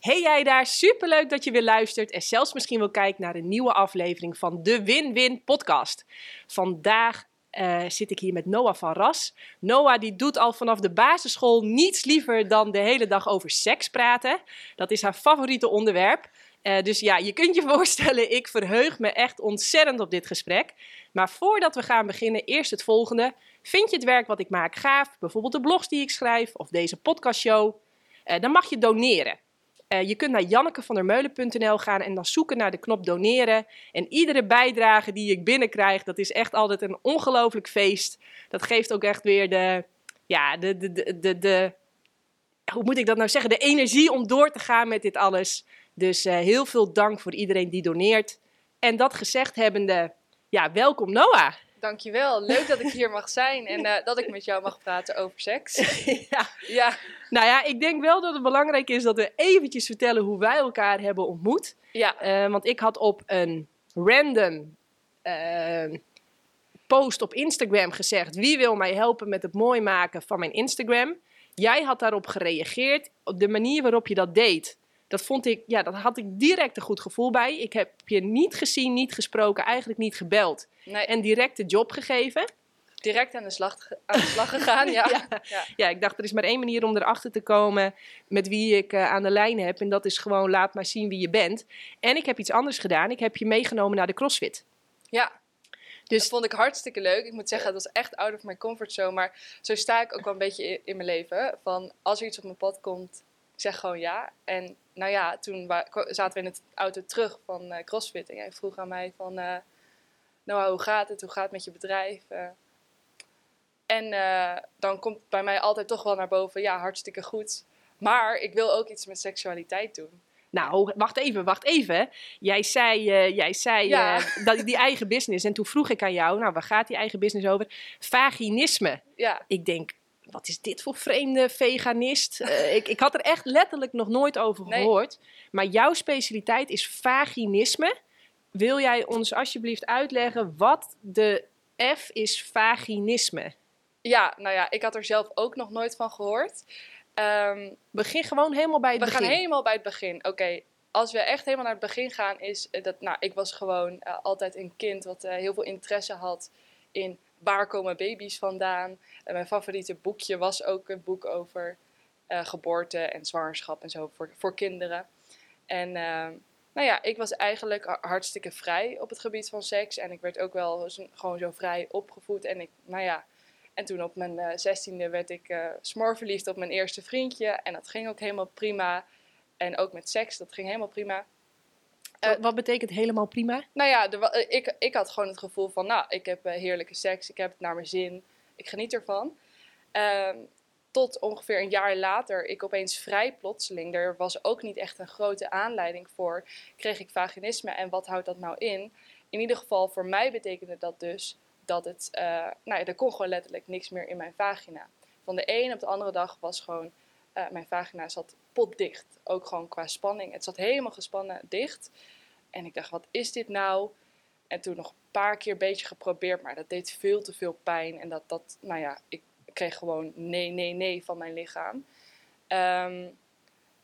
Hey jij daar, superleuk dat je weer luistert en zelfs misschien wel kijkt naar een nieuwe aflevering van de Win-Win podcast. Vandaag uh, zit ik hier met Noah van Ras. Noah die doet al vanaf de basisschool niets liever dan de hele dag over seks praten. Dat is haar favoriete onderwerp. Uh, dus ja, je kunt je voorstellen, ik verheug me echt ontzettend op dit gesprek. Maar voordat we gaan beginnen, eerst het volgende. Vind je het werk wat ik maak gaaf, bijvoorbeeld de blogs die ik schrijf of deze podcastshow? Uh, dan mag je doneren. Uh, je kunt naar jannekevandermeulen.nl gaan en dan zoeken naar de knop doneren. En iedere bijdrage die ik binnenkrijg, dat is echt altijd een ongelooflijk feest. Dat geeft ook echt weer de, ja, de, de, de, de, hoe moet ik dat nou zeggen? De energie om door te gaan met dit alles. Dus uh, heel veel dank voor iedereen die doneert. En dat gezegd hebbende, ja, welkom Noah. Dankjewel. Leuk dat ik hier mag zijn en uh, dat ik met jou mag praten over seks. ja. ja. Nou ja, ik denk wel dat het belangrijk is dat we eventjes vertellen hoe wij elkaar hebben ontmoet. Ja. Uh, want ik had op een random uh, post op Instagram gezegd: wie wil mij helpen met het mooi maken van mijn Instagram? Jij had daarop gereageerd. Op de manier waarop je dat deed, dat vond ik, ja, dat had ik direct een goed gevoel bij. Ik heb je niet gezien, niet gesproken, eigenlijk niet gebeld. Nee. En direct de job gegeven. Direct aan de slag, aan de slag gegaan, ja. ja. ja. ik dacht, er is maar één manier om erachter te komen met wie ik uh, aan de lijn heb. En dat is gewoon, laat maar zien wie je bent. En ik heb iets anders gedaan. Ik heb je meegenomen naar de CrossFit. Ja, dus dat vond ik hartstikke leuk. Ik moet zeggen, dat was echt out of my comfort zone. Maar zo sta ik ook wel een beetje in, in mijn leven. Van als er iets op mijn pad komt, ik zeg gewoon ja. En nou ja, toen zaten we in het auto terug van uh, CrossFit. En jij vroeg aan mij van, uh, nou hoe gaat het? Hoe gaat het met je bedrijf? Uh, en dan komt bij mij altijd toch wel naar boven, ja, hartstikke goed. Maar ik wil ook iets met seksualiteit doen. Nou, wacht even, wacht even. Jij zei, jij zei dat die eigen business. En toen vroeg ik aan jou, nou, waar gaat die eigen business over? Vaginisme. Ja. Ik denk, wat is dit voor vreemde veganist? Uh, ik, ik had er echt letterlijk nog nooit over gehoord. Maar jouw specialiteit is vaginisme. Wil jij ons alsjeblieft uitleggen wat de F is vaginisme? Ja, nou ja, ik had er zelf ook nog nooit van gehoord. Um, begin gewoon helemaal bij het we begin. We gaan helemaal bij het begin. Oké, als we echt helemaal naar het begin gaan, is dat, nou, ik was gewoon uh, altijd een kind wat uh, heel veel interesse had in waar komen baby's vandaan. En mijn favoriete boekje was ook een boek over uh, geboorte en zwangerschap en zo voor, voor kinderen. En uh, nou ja, ik was eigenlijk hartstikke vrij op het gebied van seks. En ik werd ook wel gewoon zo vrij opgevoed. En ik, nou ja, en toen op mijn uh, zestiende werd ik smoorverliefd op mijn eerste vriendje. En dat ging ook helemaal prima. En ook met seks, dat ging helemaal prima. Uh, wat betekent helemaal prima? Nou ja, de, ik, ik had gewoon het gevoel van, nou, ik heb heerlijke seks, ik heb het naar mijn zin, ik geniet ervan. Uh, tot ongeveer een jaar later, ik opeens vrij plotseling, er was ook niet echt een grote aanleiding voor, kreeg ik vaginisme. En wat houdt dat nou in? In ieder geval, voor mij betekende dat dus dat het, uh, nou ja, er kon gewoon letterlijk niks meer in mijn vagina. Van de een op de andere dag was gewoon, uh, mijn vagina zat potdicht. Ook gewoon qua spanning. Het zat helemaal gespannen dicht. En ik dacht, wat is dit nou? En toen nog een paar keer een beetje geprobeerd, maar dat deed veel te veel pijn. En dat, dat nou ja, ik kreeg gewoon nee, nee, nee van mijn lichaam. Um,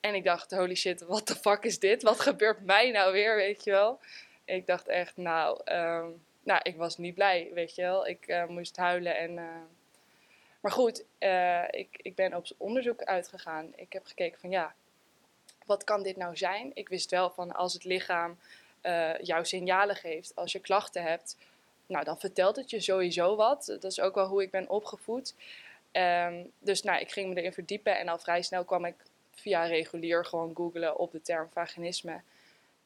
en ik dacht, holy shit, wat de fuck is dit? Wat gebeurt mij nou weer, weet je wel? ik dacht echt, nou, um, nou, ik was niet blij, weet je wel. Ik uh, moest huilen en... Uh, maar goed, uh, ik, ik ben op onderzoek uitgegaan. Ik heb gekeken van, ja, wat kan dit nou zijn? Ik wist wel van als het lichaam uh, jou signalen geeft, als je klachten hebt, nou dan vertelt het je sowieso wat. Dat is ook wel hoe ik ben opgevoed. Um, dus nou, ik ging me erin verdiepen en al vrij snel kwam ik via regulier gewoon googlen op de term vaginisme.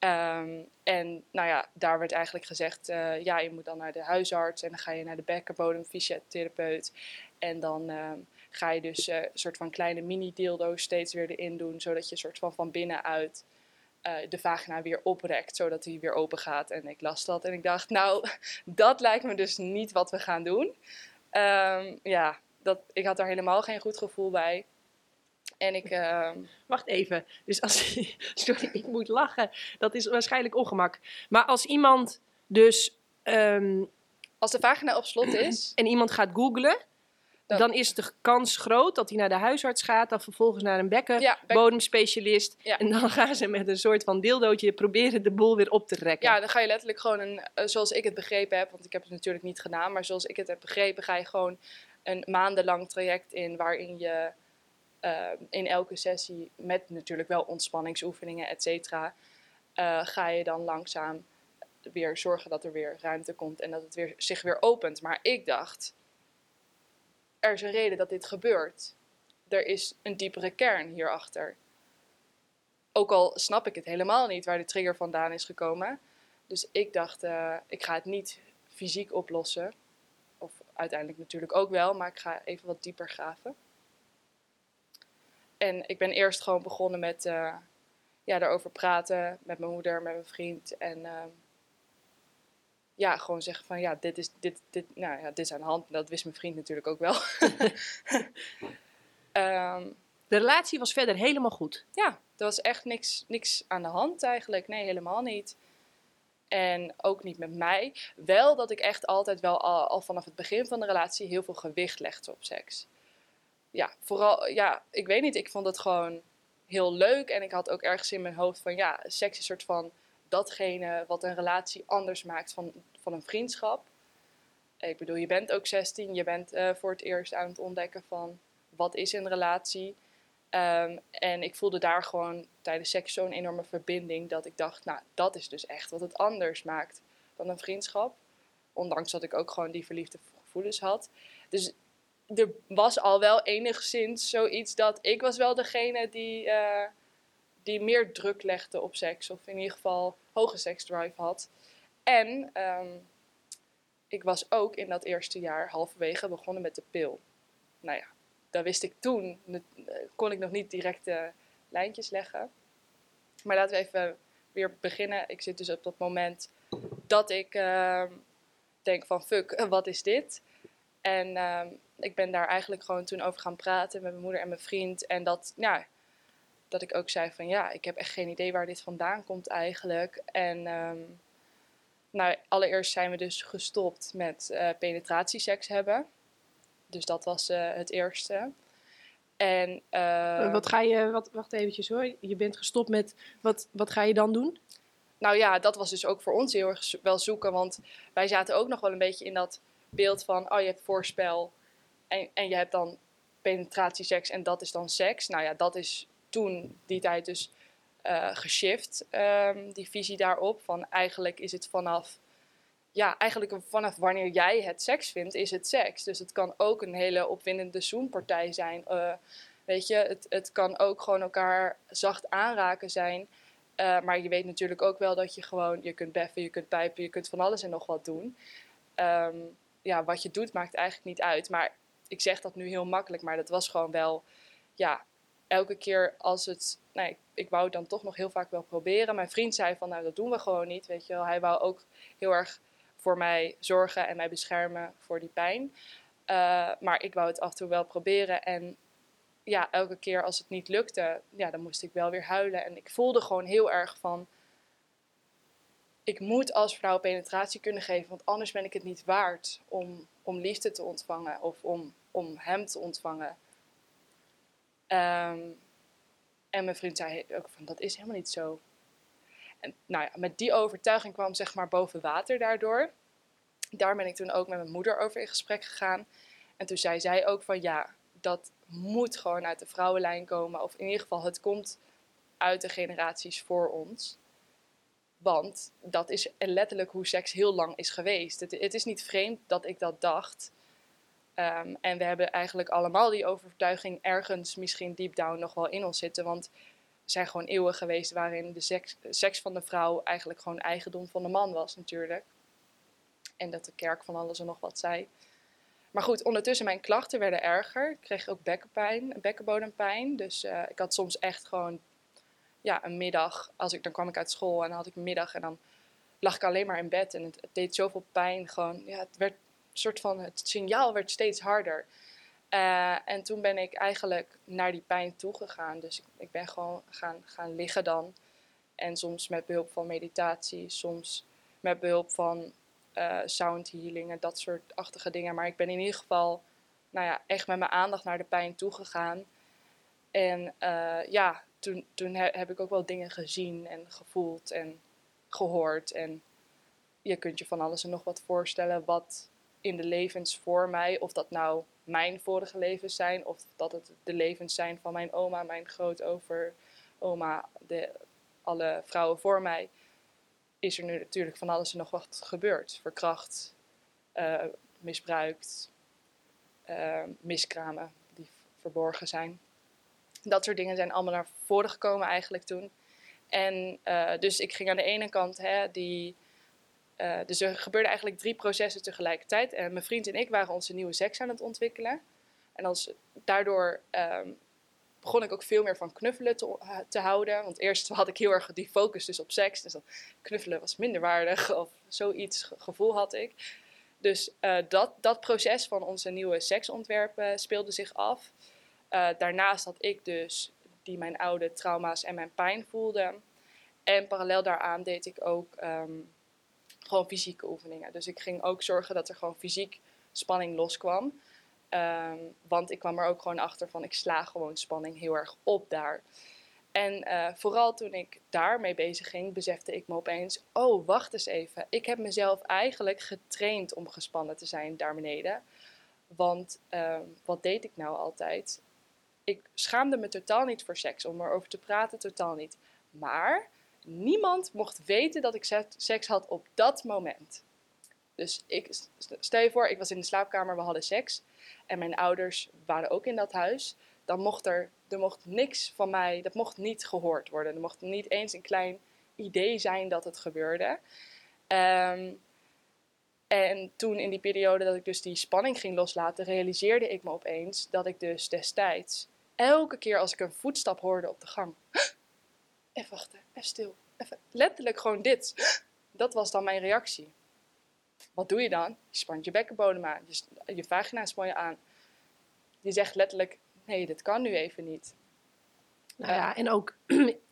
Um, en nou ja, daar werd eigenlijk gezegd, uh, ja, je moet dan naar de huisarts en dan ga je naar de bekkenbodemfysiotherapeut. En dan uh, ga je dus een uh, soort van kleine mini-dildo's steeds weer erin doen, zodat je soort van van binnenuit uh, de vagina weer oprekt, zodat die weer open gaat. En ik las dat en ik dacht, nou, dat lijkt me dus niet wat we gaan doen. Um, ja, dat, ik had daar helemaal geen goed gevoel bij. En ik... Uh... Wacht even. Dus als... Sorry, ik moet lachen. Dat is waarschijnlijk ongemak. Maar als iemand dus... Um... Als de vagina op slot is... En iemand gaat googlen Dan- Dan is de kans groot dat hij naar de huisarts gaat, dan vervolgens naar een Ja, bek- bekkenbodemspecialist. Ja. En dan gaan ze met een soort van dildootje proberen de boel weer op te rekken. Ja, dan ga je letterlijk gewoon een, eh, zoals ik het begrepen heb, want ik heb het natuurlijk niet gedaan, maar zoals ik het heb begrepen, ga je gewoon een maandenlang traject in waarin je eh, in elke sessie, met natuurlijk wel ontspanningsoefeningen, et cetera, eh, ga je dan langzaam weer zorgen dat er weer ruimte komt en dat het weer, zich weer opent. Maar ik dacht, er is een reden dat dit gebeurt. Er is een diepere kern hierachter. Ook al snap ik het helemaal niet waar de trigger vandaan is gekomen. Dus ik dacht, eh, ik ga het niet fysiek oplossen. Of uiteindelijk natuurlijk ook wel, maar ik ga even wat dieper graven. En ik ben eerst gewoon begonnen met eh, ja, daarover praten met mijn moeder, met mijn vriend. En ehm, ja, gewoon zeggen van ja, dit is, dit, dit, nou ja, dit is aan de hand. Dat wist mijn vriend natuurlijk ook wel. Ehm, De relatie was verder helemaal goed. ja, er was echt niks, niks aan de hand eigenlijk. Nee, helemaal niet. En ook niet met mij. Wel dat ik echt altijd wel al, al vanaf het begin van de relatie heel veel gewicht legde op seks. Ja, vooral, ja, ik weet niet, ik vond het gewoon heel leuk. En ik had ook ergens in mijn hoofd van, ja, seks is een soort van datgene wat een relatie anders maakt van, van een vriendschap. Ik bedoel, je bent ook 16, je bent eh, voor het eerst aan het ontdekken van wat is een relatie. Ehm, en ik voelde daar gewoon tijdens seks zo'n enorme verbinding dat ik dacht, nou, dat is dus echt wat het anders maakt dan een vriendschap. Ondanks dat ik ook gewoon die verliefde gevoelens had. Dus er was al wel enigszins zoiets dat ik was wel degene die, eh, die meer druk legde op seks. Of in ieder geval hoge seksdrive had. En ehm, ik was ook in dat eerste jaar halverwege begonnen met de pil. Nou ja, dat wist ik toen. eh, kon ik nog niet direct eh, lijntjes leggen. Maar laten we even weer beginnen. Ik zit dus op dat moment dat ik ehm, denk van fuck, wat is dit? En ehm, ik ben daar eigenlijk gewoon toen over gaan praten met mijn moeder en mijn vriend. En dat, ja, dat ik ook zei van ja, ik heb echt geen idee waar dit vandaan komt eigenlijk. En ehm, nou, allereerst zijn we dus gestopt met eh, penetratieseks hebben. Dus dat was eh, het eerste. En, eh, wat ga je, wat, wacht eventjes hoor, je bent gestopt met, wat, wat ga je dan doen? Nou ja, dat was dus ook voor ons heel erg wel zoeken. Want wij zaten ook nog wel een beetje in dat beeld van... oh, je hebt voorspel en, en je hebt dan penetratieseks en dat is dan seks. Nou ja, dat is toen die tijd dus eh geshift, ehm, die visie daarop. Van eigenlijk is het vanaf... Ja, eigenlijk vanaf wanneer jij het seks vindt, is het seks. Dus het kan ook een hele opwindende zoenpartij zijn. eh, weet je, het, het kan ook gewoon elkaar zacht aanraken zijn... Uh, maar je weet natuurlijk ook wel dat je gewoon, je kunt beffen, je kunt pijpen, je kunt van alles en nog wat doen. Ehm, ja, wat je doet maakt eigenlijk niet uit. Maar ik zeg dat nu heel makkelijk, maar dat was gewoon wel, ja, elke keer als het, nee, ik wou het dan toch nog heel vaak wel proberen. Mijn vriend zei van, nou, dat doen we gewoon niet, weet je wel. Hij wou ook heel erg voor mij zorgen en mij beschermen voor die pijn. Uh, maar ik wou het af en toe wel proberen en ja, elke keer als het niet lukte, ja, dan moest ik wel weer huilen. En ik voelde gewoon heel erg van, ik moet als vrouw penetratie kunnen geven, want anders ben ik het niet waard om, om liefde te ontvangen of om, om hem te ontvangen. Um, en mijn vriend zei ook van, dat is helemaal niet zo. En nou ja, met die overtuiging kwam zeg maar boven water daardoor. Daar ben ik toen ook met mijn moeder over in gesprek gegaan. En toen zei zij ook van, ja, dat moet gewoon uit de vrouwenlijn komen. Of in ieder geval, het komt uit de generaties voor ons. Want dat is letterlijk hoe seks heel lang is geweest. Het, het is niet vreemd dat ik dat dacht. Um, en we hebben eigenlijk allemaal die overtuiging ergens misschien deep down nog wel in ons zitten. Want er zijn gewoon eeuwen geweest waarin de seks, seks van de vrouw eigenlijk gewoon eigendom van de man was natuurlijk. En dat de kerk van alles en nog wat zei. Maar goed, ondertussen mijn klachten werden erger. Ik kreeg ook bekkenpijn, bekkenbodempijn. Dus uh, ik had soms echt gewoon ja, een middag. Als ik, dan kwam ik uit school en dan had ik een middag en dan lag ik alleen maar in bed. En het, deed zoveel pijn. Gewoon, ja, het werd soort van, het signaal werd steeds harder. Uh, en toen ben ik eigenlijk naar die pijn toegegaan. Dus ik, ik ben gewoon gaan, gaan liggen dan. En soms met behulp van meditatie, soms met behulp van uh, sound healing en dat soort achtige dingen. Maar ik ben in ieder geval nou ja, echt met mijn aandacht naar de pijn toegegaan. En eh, ja, toen, toen heb ik ook wel dingen gezien en gevoeld en gehoord. En je kunt je van alles en nog wat voorstellen wat in de levens voor mij, of dat nou mijn vorige levens zijn, of dat het de levens zijn van mijn oma, mijn grootover, oma, de, alle vrouwen voor mij, is er nu natuurlijk van alles en nog wat gebeurd. Verkracht, uh, misbruikt, uh, miskramen die verborgen zijn. Dat soort dingen zijn allemaal naar voren gekomen eigenlijk toen. En uh, dus ik ging aan de ene kant hè, die. Uh, dus er gebeurden eigenlijk drie processen tegelijkertijd. En mijn vriend en ik waren onze nieuwe seks aan het ontwikkelen. En als, daardoor um, begon ik ook veel meer van knuffelen te, te, houden. Want eerst had ik heel erg die focus dus op seks. Dus knuffelen was minder waardig of zoiets gevoel had ik. Dus dat, dat proces van onze nieuwe seksontwerpen speelde zich af. Uh, daarnaast had ik dus die mijn oude trauma's en mijn pijn voelde. En parallel daaraan deed ik ook um, gewoon fysieke oefeningen. Dus ik ging ook zorgen dat er gewoon fysiek spanning loskwam. Um, want ik kwam er ook gewoon achter van ik sla gewoon spanning heel erg op daar. En uh, vooral toen ik daarmee bezig ging, besefte ik me opeens: oh, wacht eens even. Ik heb mezelf eigenlijk getraind om gespannen te zijn daar beneden. Want uh, wat deed ik nou altijd? Ik schaamde me totaal niet voor seks, om erover te praten, totaal niet. Maar niemand mocht weten dat ik seks had op dat moment. Dus ik, stel je voor, ik was in de slaapkamer, we hadden seks. En mijn ouders waren ook in dat huis. Dan mocht er, er mocht niks van mij, dat mocht niet gehoord worden. Er mocht niet eens een klein idee zijn dat het gebeurde. Um, en toen in die periode dat ik dus die spanning ging loslaten, realiseerde ik me opeens dat ik dus destijds elke keer als ik een voetstap hoorde op de gang, even wachten, even stil, even, letterlijk gewoon dit. Dat was dan mijn reactie. Wat doe je dan? Je spant je bekkenbodem aan, je, je vagina span je aan. Je zegt letterlijk, nee, dit kan nu even niet. Nou ja, en ook,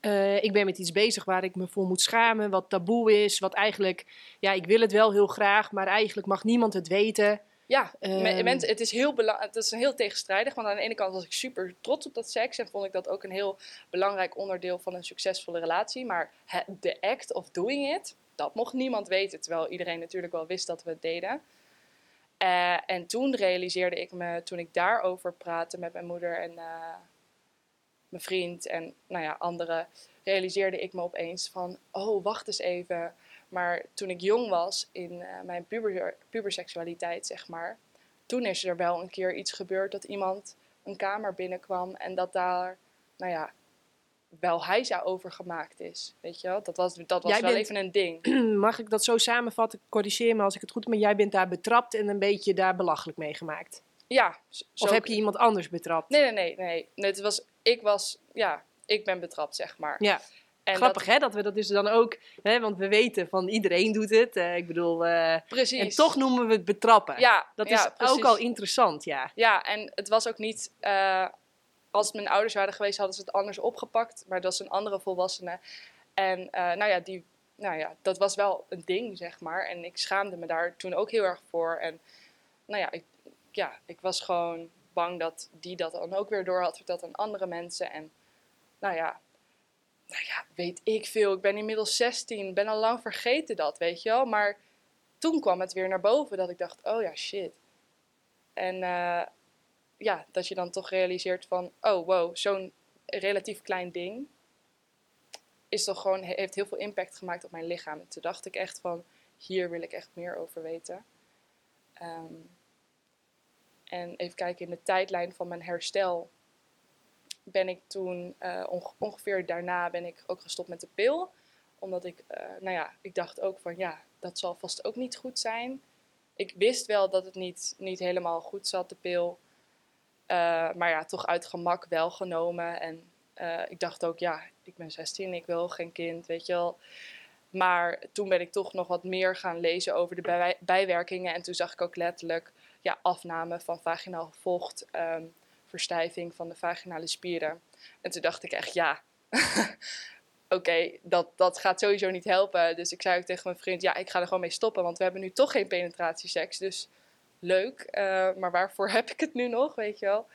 uh, ik ben met iets bezig waar ik me voor moet schamen, wat taboe is, wat eigenlijk, ja, ik wil het wel heel graag, maar eigenlijk mag niemand het weten. Ja, um, mensen, het is heel het is heel tegenstrijdig, want aan de ene kant was ik super trots op dat seks en vond ik dat ook een heel belangrijk onderdeel van een succesvolle relatie, maar de act of doing it, dat mocht niemand weten, terwijl iedereen natuurlijk wel wist dat we het deden. Uh, en toen realiseerde ik me, toen ik daarover praatte met mijn moeder en uh, mijn vriend en nou ja, anderen, realiseerde ik me opeens van, oh, wacht eens even. Maar toen ik jong was in uh, mijn puber, puberseksualiteit, zeg maar, toen is er wel een keer iets gebeurd dat iemand een kamer binnenkwam en dat daar, nou ja, wel hijza over gemaakt is. Weet je wel? Dat was, dat was wel even een ding. Mag ik dat zo samenvatten? Corrigeer me als ik het goed heb. Maar jij bent daar betrapt en een beetje daar belachelijk mee gemaakt. Ja. Of heb je iemand anders betrapt? Nee, nee, nee. nee. nee het was, ik was, ja, ik ben betrapt, zeg maar. Ja. En Grappig dat, hè, dat we dat dus dan ook, hè, want we weten van iedereen doet het. Uh, ik bedoel, uh, precies. En toch noemen we het betrappen. Ja, dat ja, is precies. ook al interessant, ja. Ja, en het was ook niet, uh, als mijn ouders waren geweest, hadden ze het anders opgepakt. Maar dat is een andere volwassene. En nou ja, die, nou ja, dat was wel een ding, zeg maar. En ik schaamde me daar toen ook heel erg voor. En nou ja, ik, ja, ik was gewoon bang dat die dat dan ook weer door had verteld aan andere mensen. En nou ja, nou ja, weet ik veel. Ik ben inmiddels 16, ben al lang vergeten dat, weet je wel. Maar toen kwam het weer naar boven dat ik dacht, oh ja, shit. En uh, ja, dat je dan toch realiseert van, oh wow, zo'n relatief klein ding is toch gewoon, heeft heel veel impact gemaakt op mijn lichaam. En toen dacht ik echt van, hier wil ik echt meer over weten. Um, en even kijken in de tijdlijn van mijn herstel ben ik toen uh, ongeveer daarna ben ik ook gestopt met de pil. Omdat ik, uh, nou ja, ik dacht ook van ja, dat zal vast ook niet goed zijn. Ik wist wel dat het niet, niet helemaal goed zat, de pil. Uh, maar ja, toch uit gemak wel genomen. En ik dacht ook, ja, ik ben 16, ik wil geen kind, weet je wel. Maar toen ben ik toch nog wat meer gaan lezen over de bij bijwerkingen. En toen zag ik ook letterlijk ja, afname van vaginaal vocht. Um, verstijving van de vaginale spieren. En toen dacht ik echt, ja, oké, dat, dat gaat sowieso niet helpen. Dus ik zei ook tegen mijn vriend, ja, ik ga er gewoon mee stoppen, want we hebben nu toch geen penetratieseks. Dus leuk, eh, maar waarvoor heb ik het nu nog, weet je wel?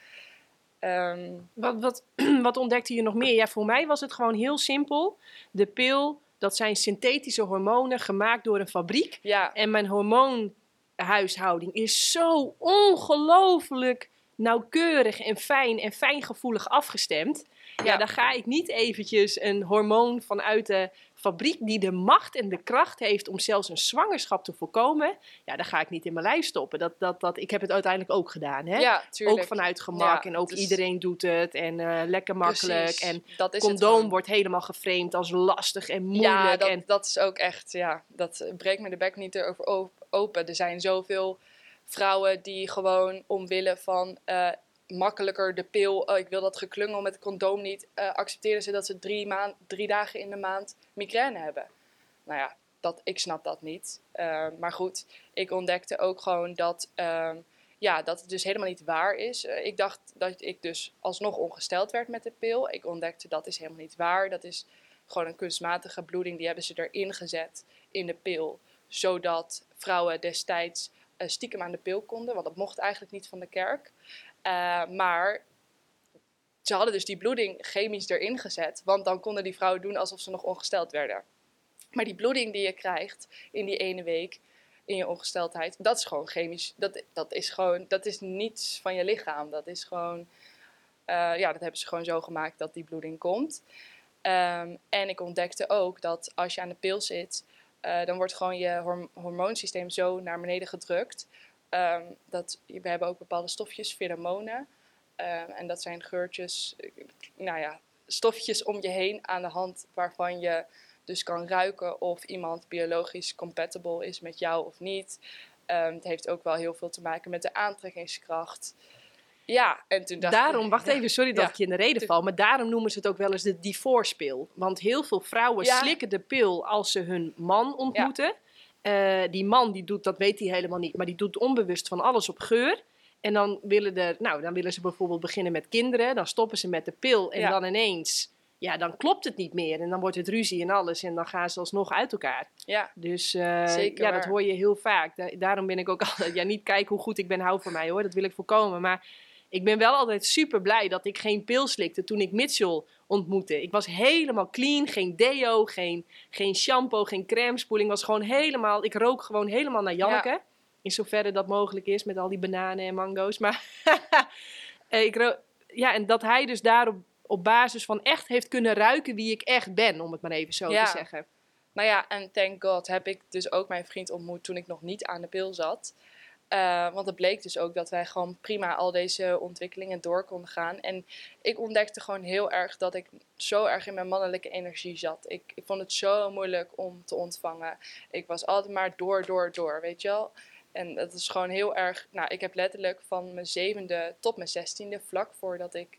Ehm, Wat, wat, wat ontdekte je nog meer? Ja, voor mij was het gewoon heel simpel. De pil, dat zijn synthetische hormonen gemaakt door een fabriek. ja, En mijn hormoonhuishouding is zo ongelooflijk nauwkeurig en fijn en fijngevoelig afgestemd. Ja, Ja. dan ga ik niet eventjes een hormoon vanuit de fabriek die de macht en de kracht heeft om zelfs een zwangerschap te voorkomen. Ja, dan ga ik niet in mijn lijf stoppen. Dat, dat, dat, ik heb het uiteindelijk ook gedaan. Hè? ja, tuurlijk. ook vanuit gemak Ja, en ook dus- iedereen doet het en eh, lekker makkelijk. Precies, En dat is condoom wordt helemaal geframed als lastig en moeilijk. Ja, dat, en, dat is ook echt, ja, dat breekt me de bek niet erover op- open. Er zijn zoveel vrouwen die gewoon omwille van eh, makkelijker de pil, oh, ik wil dat geklungel met het condoom niet, eh, accepteren ze dat ze drie, maand, drie dagen in de maand migraine hebben. Nou ja, dat, ik snap dat niet. Eh, maar goed, ik ontdekte ook gewoon dat, ehm, ja, dat het dus helemaal niet waar is. Ik dacht dat ik dus alsnog ongesteld werd met de pil. Ik ontdekte dat is helemaal niet waar. Dat is gewoon een kunstmatige bloeding. Die hebben ze erin gezet in de pil. Zodat vrouwen destijds stiekem aan de pil konden. Want dat mocht eigenlijk niet van de kerk. Eh, maar ze hadden dus die bloeding chemisch erin gezet. Want dan konden die vrouwen doen alsof ze nog ongesteld werden. Maar die bloeding die je krijgt in die ene week in je ongesteldheid, dat is gewoon chemisch. Dat, dat is gewoon, dat is niets van je lichaam. Dat is gewoon, eh, ja, dat hebben ze gewoon zo gemaakt dat die bloeding komt. Ehm, en ik ontdekte ook dat als je aan de pil zit, eh, dan wordt gewoon je horm- hormoonsysteem zo naar beneden gedrukt. Ehm, dat, we hebben ook bepaalde stofjes, pheromonen. Ehm, en dat zijn geurtjes, eh, nou ja, stofjes om je heen aan de hand waarvan je dus kan ruiken of iemand biologisch compatible is met jou of niet. Ehm, het heeft ook wel heel veel te maken met de aantrekkingskracht. Ja, en toen dacht daarom, ik... wacht even, sorry dat Ja. ik je in de reden val, maar daarom noemen ze het ook wel eens de divorce-pil. Want heel veel vrouwen Ja. slikken de pil als ze hun man ontmoeten. Eh, die man, die doet, dat weet hij helemaal niet, maar die doet onbewust van alles op geur. En dan willen, er, nou, dan willen ze bijvoorbeeld beginnen met kinderen, dan stoppen ze met de pil en dan ineens, ja, dan klopt het niet meer. En dan wordt het ruzie en alles en dan gaan ze alsnog uit elkaar. Ja, Dus eh, Zeker ja, dat hoor je heel vaak. Da- daarom ben ik ook altijd, ja, niet kijken hoe goed ik ben, hou van mij hoor. Dat wil ik voorkomen. Maar ik ben wel altijd super blij dat ik geen pil slikte toen ik Mitchell ontmoette. Ik was helemaal clean, geen deo, geen, geen shampoo, geen crème spoeling. Was gewoon helemaal, ik rook gewoon helemaal naar Janneke. In zoverre dat mogelijk is met al die bananen en mango's. Maar eh, ik ja, en dat hij dus daarop op basis van echt heeft kunnen ruiken wie ik echt ben, om het maar even zo Ja. te zeggen. Nou ja, en thank god heb ik dus ook mijn vriend ontmoet toen ik nog niet aan de pil zat. Eh, want het bleek dus ook dat wij gewoon prima al deze ontwikkelingen door konden gaan. En ik ontdekte gewoon heel erg dat ik zo erg in mijn mannelijke energie zat. Ik, ik vond het zo moeilijk om te ontvangen. Ik was altijd maar door, door, door, weet je wel. En dat is gewoon heel erg... Nou, ik heb letterlijk van mijn zevende tot mijn zestiende, vlak voordat ik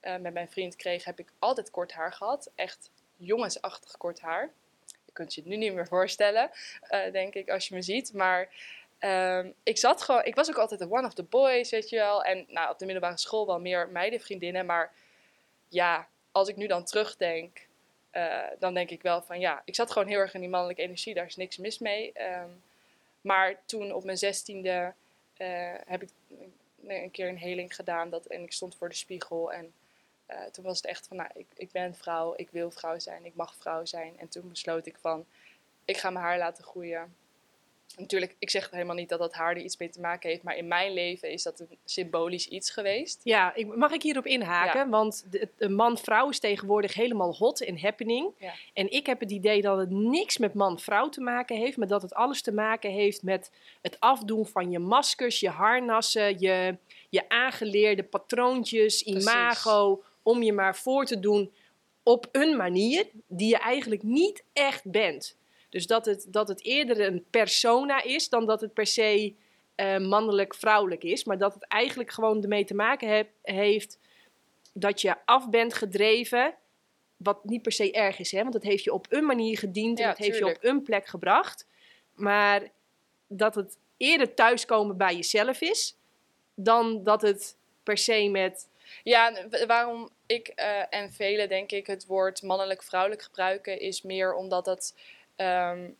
eh, met mijn vriend kreeg, heb ik altijd kort haar gehad. Echt jongensachtig kort haar. Je kunt je het nu niet meer voorstellen, eh, denk ik, als je me ziet. Maar ehm, ik zat gewoon, ik was ook altijd de one of the boys, weet je wel. En nou, op de middelbare school wel meer meidenvriendinnen. Maar ja, als ik nu dan terugdenk, eh, dan denk ik wel van ja, ik zat gewoon heel erg in die mannelijke energie. Daar is niks mis mee. Ehm, maar toen op mijn zestiende eh, heb ik een een keer een heling gedaan. Dat, en ik stond voor de spiegel en eh, toen was het echt van, nou, ik, ik ben vrouw, ik wil vrouw zijn, ik mag vrouw zijn. En toen besloot ik van, ik ga mijn haar laten groeien. Natuurlijk, ik zeg helemaal niet dat dat haar er iets mee te maken heeft, maar in mijn leven is dat een symbolisch iets geweest. Ja, ik, mag ik hierop inhaken? Want de, de man-vrouw is tegenwoordig helemaal hot en happening. Ja. En ik heb het idee dat het niks met man-vrouw te maken heeft, maar dat het alles te maken heeft met het afdoen van je maskers, je harnassen, je, je aangeleerde patroontjes, Precies. imago, om je maar voor te doen op een manier die je eigenlijk niet echt bent. Dus dat het, dat het eerder een persona is dan dat het per se eh, mannelijk-vrouwelijk is. Maar dat het eigenlijk gewoon ermee te maken heb- heeft dat je af bent gedreven. Wat niet per se erg is, hè? want het heeft je op een manier gediend en Ja, het heeft je op een plek gebracht. Maar dat het eerder thuiskomen bij jezelf is dan dat het per se met. Ja, waarom ik eh, en velen denk ik het woord mannelijk-vrouwelijk gebruiken, is meer omdat het, ehm,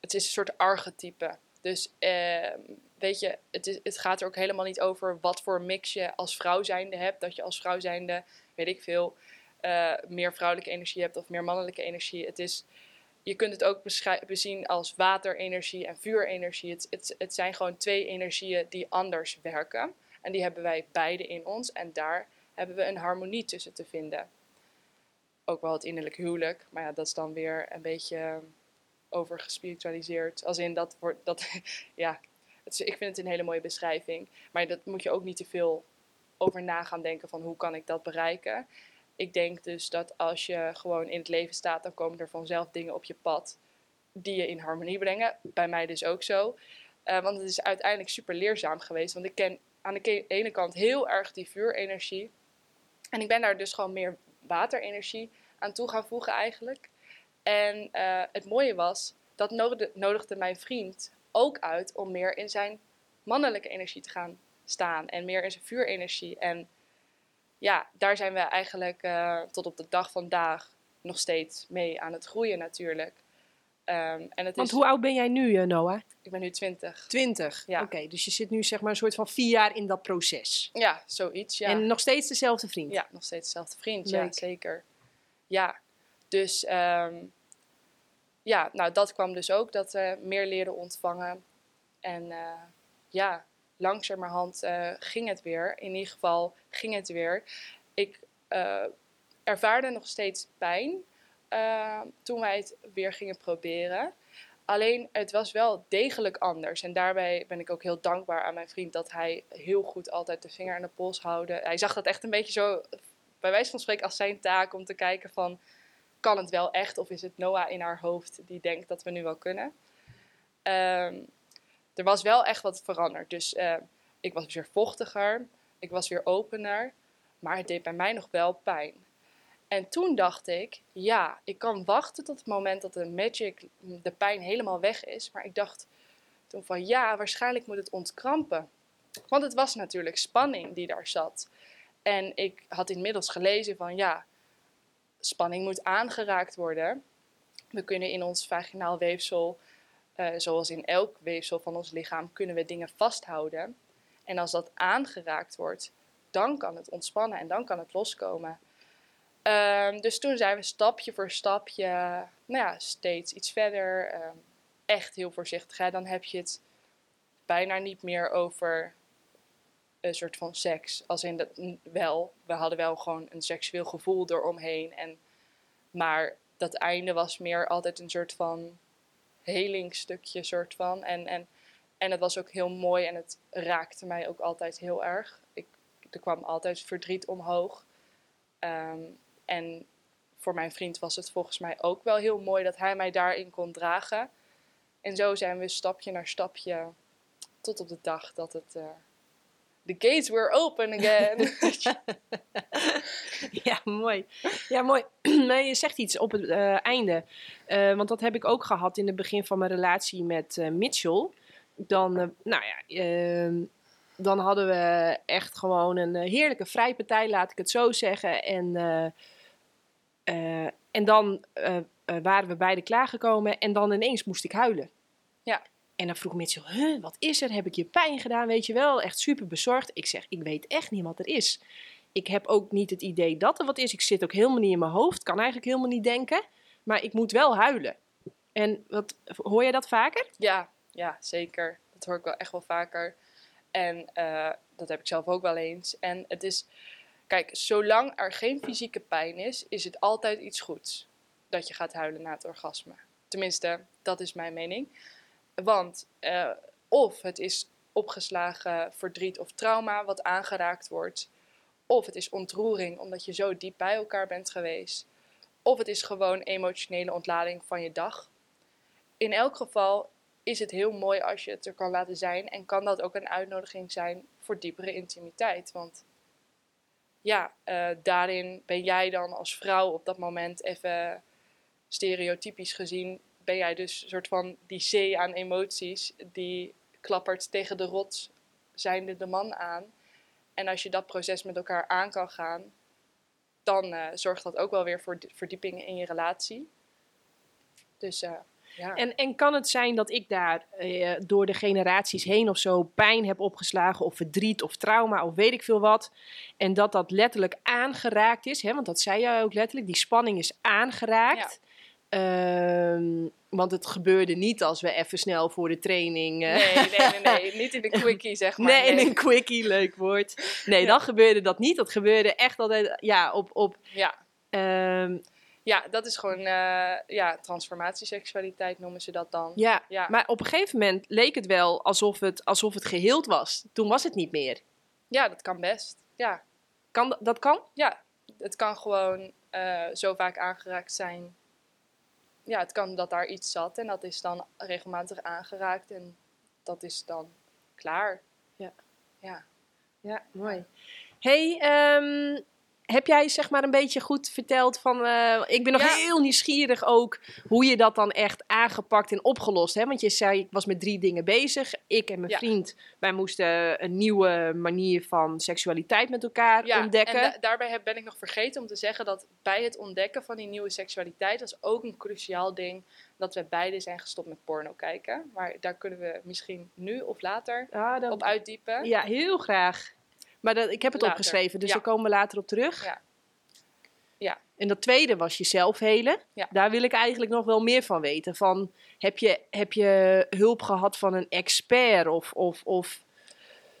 het is een soort archetype. Dus ehm, weet je, het, is, het gaat er ook helemaal niet over wat voor mix je als vrouw zijnde hebt. Dat je als vrouw zijnde, weet ik veel, eh, meer vrouwelijke energie hebt of meer mannelijke energie. Het is, je kunt het ook bezien als waterenergie en vuurenergie. Het, het, het zijn gewoon twee energieën die anders werken. En die hebben wij beide in ons. En daar hebben we een harmonie tussen te vinden. Ook wel het innerlijk huwelijk. Maar ja, dat is dan weer een beetje overgespiritualiseerd. Als in dat wordt. Dat, ja, het, ik vind het een hele mooie beschrijving. Maar dat moet je ook niet te veel over na gaan denken van hoe kan ik dat bereiken. Ik denk dus dat als je gewoon in het leven staat, dan komen er vanzelf dingen op je pad die je in harmonie brengen. Bij mij dus ook zo. Uh, want het is uiteindelijk super leerzaam geweest. Want ik ken aan de ene kant heel erg die vuurenergie. En ik ben daar dus gewoon meer waterenergie aan toe gaan voegen eigenlijk. En uh, het mooie was, dat nodigde, nodigde mijn vriend ook uit om meer in zijn mannelijke energie te gaan staan. En meer in zijn vuurenergie. En ja, daar zijn we eigenlijk uh, tot op de dag vandaag nog steeds mee aan het groeien natuurlijk. Um, en het Want is... hoe oud ben jij nu, eh, Noah? Ik ben nu 20. 20? Ja. Oké, dus je zit nu zeg maar een soort van vier jaar in dat proces. Ja, zoiets, ja. En nog steeds dezelfde vriend? Ja, nog steeds dezelfde vriend, Leuk. ja, zeker. Ja, dus um, ja, nou dat kwam dus ook, dat we meer leren ontvangen. En uh, ja, langzamerhand uh, ging het weer. In ieder geval ging het weer. Ik uh, ervaarde nog steeds pijn toen wij het weer gingen proberen. Alleen het was wel degelijk anders. En daarbij ben ik ook heel dankbaar aan mijn vriend dat hij heel goed altijd de vinger aan de pols houden. Hij zag dat echt een beetje zo, bij wijze van spreken, als zijn taak om te kijken van kan het wel echt of is het Noah in haar hoofd die denkt dat we nu wel kunnen. Um, er was wel echt wat veranderd. Dus uh, ik was weer vochtiger, ik was weer opener, maar het deed bij mij nog wel pijn. En toen dacht ik, ja, ik kan wachten tot het moment dat de magic, de pijn helemaal weg is. Maar ik dacht toen van, ja, waarschijnlijk moet het ontkrampen. Want het was natuurlijk spanning die daar zat. En ik had inmiddels gelezen van, ja, spanning moet aangeraakt worden. We kunnen in ons vaginaal weefsel, uh, zoals in elk weefsel van ons lichaam, kunnen we dingen vasthouden. En als dat aangeraakt wordt, dan kan het ontspannen en dan kan het loskomen. Um, dus toen zijn we stapje voor stapje, nou ja, steeds iets verder. Um, echt heel voorzichtig. Dan heb je het bijna niet meer over een soort van seks. Als in dat wel, we hadden wel gewoon een seksueel gevoel eromheen. En, maar dat einde was meer altijd een soort van helingstukje, soort van. En, en, en het was ook heel mooi en het raakte mij ook altijd heel erg. Ik, er kwam altijd verdriet omhoog. Um, en voor mijn vriend was het volgens mij ook wel heel mooi dat hij mij daarin kon dragen. En zo zijn we stapje naar stapje tot op de dag dat het. Uh, the gates were open again. ja, mooi. Ja, mooi. nee, je zegt iets op het uh, einde. Uh, want dat heb ik ook gehad in het begin van mijn relatie met Mitchell. Dan, nou ja, ehm, dan hadden we echt gewoon een heerlijke vrijpartij, laat ik het zo zeggen. En en dan waren we beide klaargekomen en dan ineens moest ik huilen. Ja. En dan vroeg Mitchell, huh, wat is er? Heb ik je pijn gedaan? Weet je wel, echt super bezorgd. Ik zeg, ik weet echt niet wat er is. Ik heb ook niet het idee dat er wat is. Ik zit ook helemaal niet in mijn hoofd, kan eigenlijk helemaal niet denken. Maar ik moet wel huilen. En wat, hoor je dat vaker? Ja, ja, zeker. Dat hoor ik wel echt wel vaker. En uh, dat heb ik zelf ook wel eens. En het is, Kijk, zolang er geen fysieke pijn is, is het altijd iets goeds dat je gaat huilen na het orgasme. Tenminste, dat is mijn mening. Want uh, of het is opgeslagen verdriet of trauma wat aangeraakt wordt, of het is ontroering omdat je zo diep bij elkaar bent geweest, of het is gewoon emotionele ontlading van je dag. In elk geval is het heel mooi als je het er kan laten zijn en kan dat ook een uitnodiging zijn voor diepere intimiteit. Want ja, uh, daarin ben jij dan als vrouw op dat moment even stereotypisch gezien, ben jij dus een soort van die zee aan emoties die klappert tegen de rots zijnde de man aan. En als je dat proces met elkaar aan kan gaan, dan uh, zorgt dat ook wel weer voor verdieping in je relatie. Dus uh, Ja. En, en kan het zijn dat ik daar eh, door de generaties heen of zo pijn heb opgeslagen, of verdriet, of trauma, of weet ik veel wat. En dat dat letterlijk aangeraakt is, hè? want dat zei jij ook letterlijk, die spanning is aangeraakt. Ehm, want het gebeurde niet als we even snel voor de training. eh, Nee, nee, nee, nee. Niet in de quickie, zeg maar. Nee, in een quickie, leuk woord. Nee, Ja. dan gebeurde dat niet. Dat gebeurde echt altijd ja, op. op Ja. ehm, ja, dat is gewoon eh ja, transformatieseksualiteit noemen ze dat dan. ja. Ja. maar op een gegeven moment leek het wel alsof het, alsof het geheeld was. Toen was het niet meer. Ja, dat kan best. Ja, Kan, dat- dat kan? ja. het kan gewoon eh, zo vaak aangeraakt zijn. Ja, het kan dat daar iets zat en dat is dan regelmatig aangeraakt en dat is dan klaar. Ja. Ja. Ja, mooi. hey, ehm, heb jij zeg maar een beetje goed verteld van... eh, ik ben nog Ja. heel nieuwsgierig ook hoe je dat dan echt aangepakt en opgelost. Hè? Want je zei, ik was met drie dingen bezig. Ik en mijn Ja. vriend, wij moesten een nieuwe manier van seksualiteit met elkaar Ja, ontdekken. en da- daarbij heb, ben ik nog vergeten om te zeggen dat bij het ontdekken van die nieuwe seksualiteit was ook een cruciaal ding dat we beide zijn gestopt met porno kijken. Maar daar kunnen we misschien nu of later Ah, dan- op uitdiepen. Ja, heel graag. Maar dat, ik heb het Later. opgeschreven, dus Ja. daar komen we later op terug. Ja. Ja. En dat tweede was jezelf helen. Ja. Daar wil ik eigenlijk nog wel meer van weten. Van, heb, je, heb je hulp gehad van een expert? Of, of, of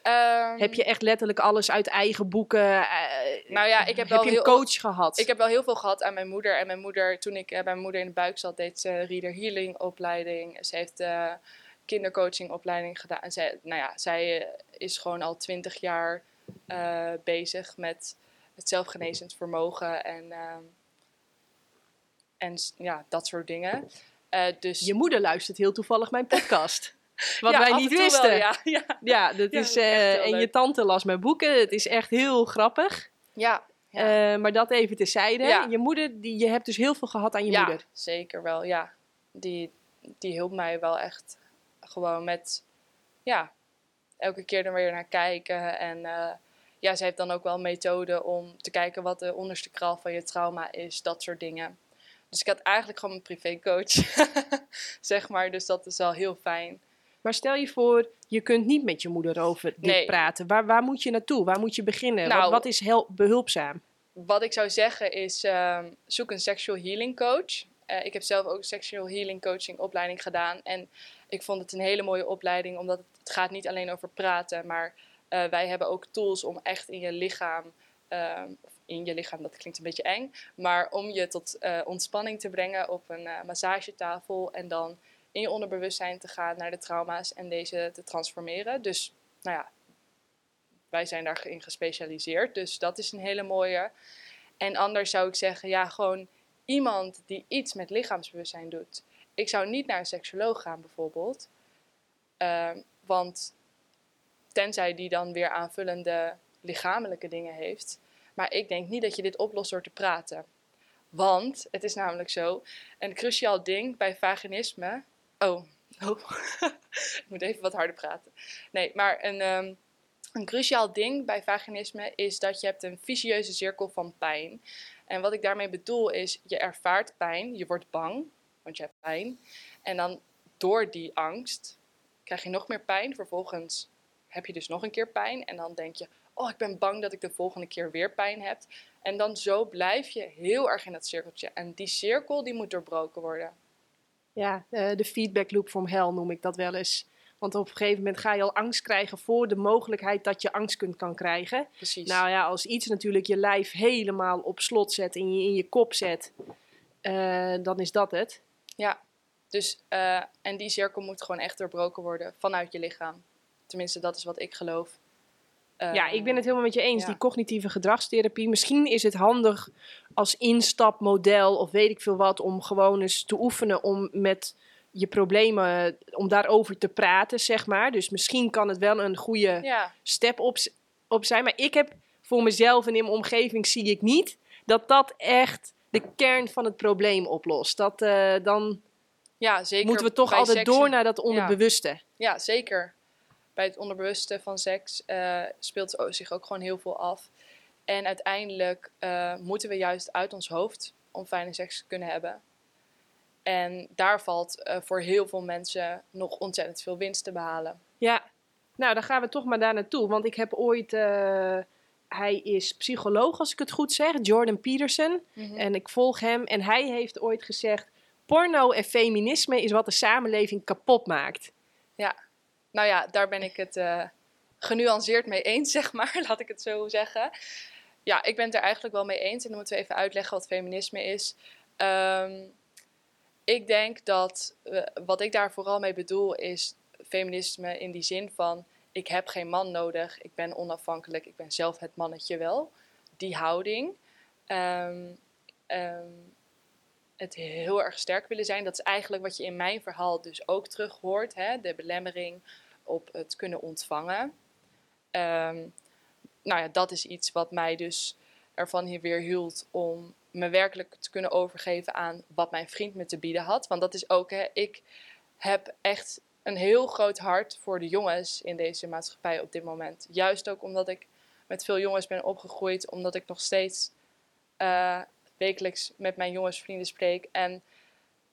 Ehm, heb je echt letterlijk alles uit eigen boeken? eh, Nou ja, ik heb heb wel je een heel- coach gehad? Ik heb wel heel veel gehad aan mijn moeder. En mijn moeder, toen ik eh, bij mijn moeder in de buik zat, deed ze reader healing opleiding. Ze heeft eh kindercoaching opleiding gedaan. En zij, nou ja, zij eh, is gewoon al twintig jaar eh, bezig met het zelfgenezend vermogen en, ehm, en ja, dat soort dingen. Eh, dus Je moeder luistert heel toevallig mijn podcast. Wat Ja, wij niet wel, wisten. ja, ja. Ja, dat is, eh, en je tante las mijn boeken. Het is echt heel grappig. ja. maar dat even terzijde. Je moeder, die, je hebt dus heel veel gehad aan je ja, moeder. zeker wel. Ja, die, die hielp mij wel echt gewoon met, ja, elke keer er weer naar kijken. En eh, ja, ze heeft dan ook wel een methode om te kijken wat de onderste kraal van je trauma is, dat soort dingen. Dus ik had eigenlijk gewoon een privécoach, zeg maar. Dus dat is wel heel fijn. Maar stel je voor, je kunt niet met je moeder over dit Nee. praten. Waar, waar moet je naartoe? Waar moet je beginnen? Nou, wat, wat is hel- behulpzaam? Wat ik zou zeggen is, ehm, zoek een sexual healing coach. Eh, ik heb zelf ook een sexual healing coaching opleiding gedaan. En ik vond het een hele mooie opleiding, omdat het, gaat niet alleen over praten. Maar eh, wij hebben ook tools om echt in je lichaam, of in je lichaam, dat klinkt een beetje eng. Maar om je tot eh, ontspanning te brengen op een eh, massagetafel. En dan in je onderbewustzijn te gaan naar de trauma's en deze te transformeren. Dus, nou ja, wij zijn daarin gespecialiseerd. Dus dat is een hele mooie. En anders zou ik zeggen, ja, gewoon iemand die iets met lichaamsbewustzijn doet. Ik zou niet naar een seksoloog gaan bijvoorbeeld. Ehm, want tenzij die dan weer aanvullende lichamelijke dingen heeft. Maar ik denk niet dat je dit oplost door te praten. Want het is namelijk zo, een cruciaal ding bij vaginisme. Oh, oh. ik moet even wat harder praten. Nee, maar een, ehm, een cruciaal ding bij vaginisme is dat je hebt een vicieuze cirkel van pijn. En wat ik daarmee bedoel is, je ervaart pijn, je wordt bang, want je hebt pijn. En dan door die angst krijg je nog meer pijn. Vervolgens heb je dus nog een keer pijn. En dan denk je, oh, ik ben bang dat ik de volgende keer weer pijn heb. En dan zo blijf je heel erg in dat cirkeltje. En die cirkel die moet doorbroken worden. Ja, eh, de feedback loop from hell noem ik dat wel eens. Want op een gegeven moment ga je al angst krijgen voor de mogelijkheid dat je angst kunt kan krijgen. Precies. Nou ja, als iets natuurlijk je lijf helemaal op slot zet en je in je kop zet, eh, dan is dat het. Ja, dus eh, en die cirkel moet gewoon echt doorbroken worden vanuit je lichaam. Tenminste, dat is wat ik geloof. ja, Eh, ik ben het helemaal met je eens. ja. Die cognitieve gedragstherapie. Misschien is het handig als instapmodel of weet ik veel wat. Om gewoon eens te oefenen om met je problemen, om daarover te praten, zeg maar. Dus misschien kan het wel een goede Ja, step op zijn. Maar ik heb voor mezelf en in mijn omgeving zie ik niet dat dat echt de kern van het probleem oplost. Dat, eh, dan ja, zeker. moeten we toch altijd door naar dat onderbewuste. Ja, zeker. Bij het onderbewuste van seks eh, speelt zich ook gewoon heel veel af. En uiteindelijk eh, moeten we juist uit ons hoofd om fijne seks te kunnen hebben. En daar valt voor heel veel mensen nog ontzettend veel winst te behalen. Ja, nou dan gaan we toch maar daar naartoe. Want ik heb ooit, hij is psycholoog als ik het goed zeg, Jordan Peterson. En ik volg hem en hij heeft ooit gezegd, porno en feminisme is wat de samenleving kapot maakt. Ja, nou ja, daar ben ik het uh, genuanceerd mee eens, zeg maar, laat ik het zo zeggen. Ja, ik ben het er eigenlijk wel mee eens en dan moeten we even uitleggen wat feminisme is. Ehm, ik denk dat uh, wat ik daar vooral mee bedoel is feminisme in die zin van ik heb geen man nodig, ik ben onafhankelijk, ik ben zelf het mannetje wel. Die houding. Um, um, het heel erg sterk willen zijn. Dat is eigenlijk wat je in mijn verhaal dus ook terug hoort. Hè? De belemmering op het kunnen ontvangen. Um, nou ja, dat is iets wat mij dus ervan hier weer hield om me werkelijk te kunnen overgeven aan wat mijn vriend me te bieden had. Want dat is ook, hè, ik heb echt een heel groot hart voor de jongens in deze maatschappij op dit moment. Juist ook omdat ik met veel jongens ben opgegroeid, omdat ik nog steeds uh, wekelijks met mijn jongensvrienden spreek. En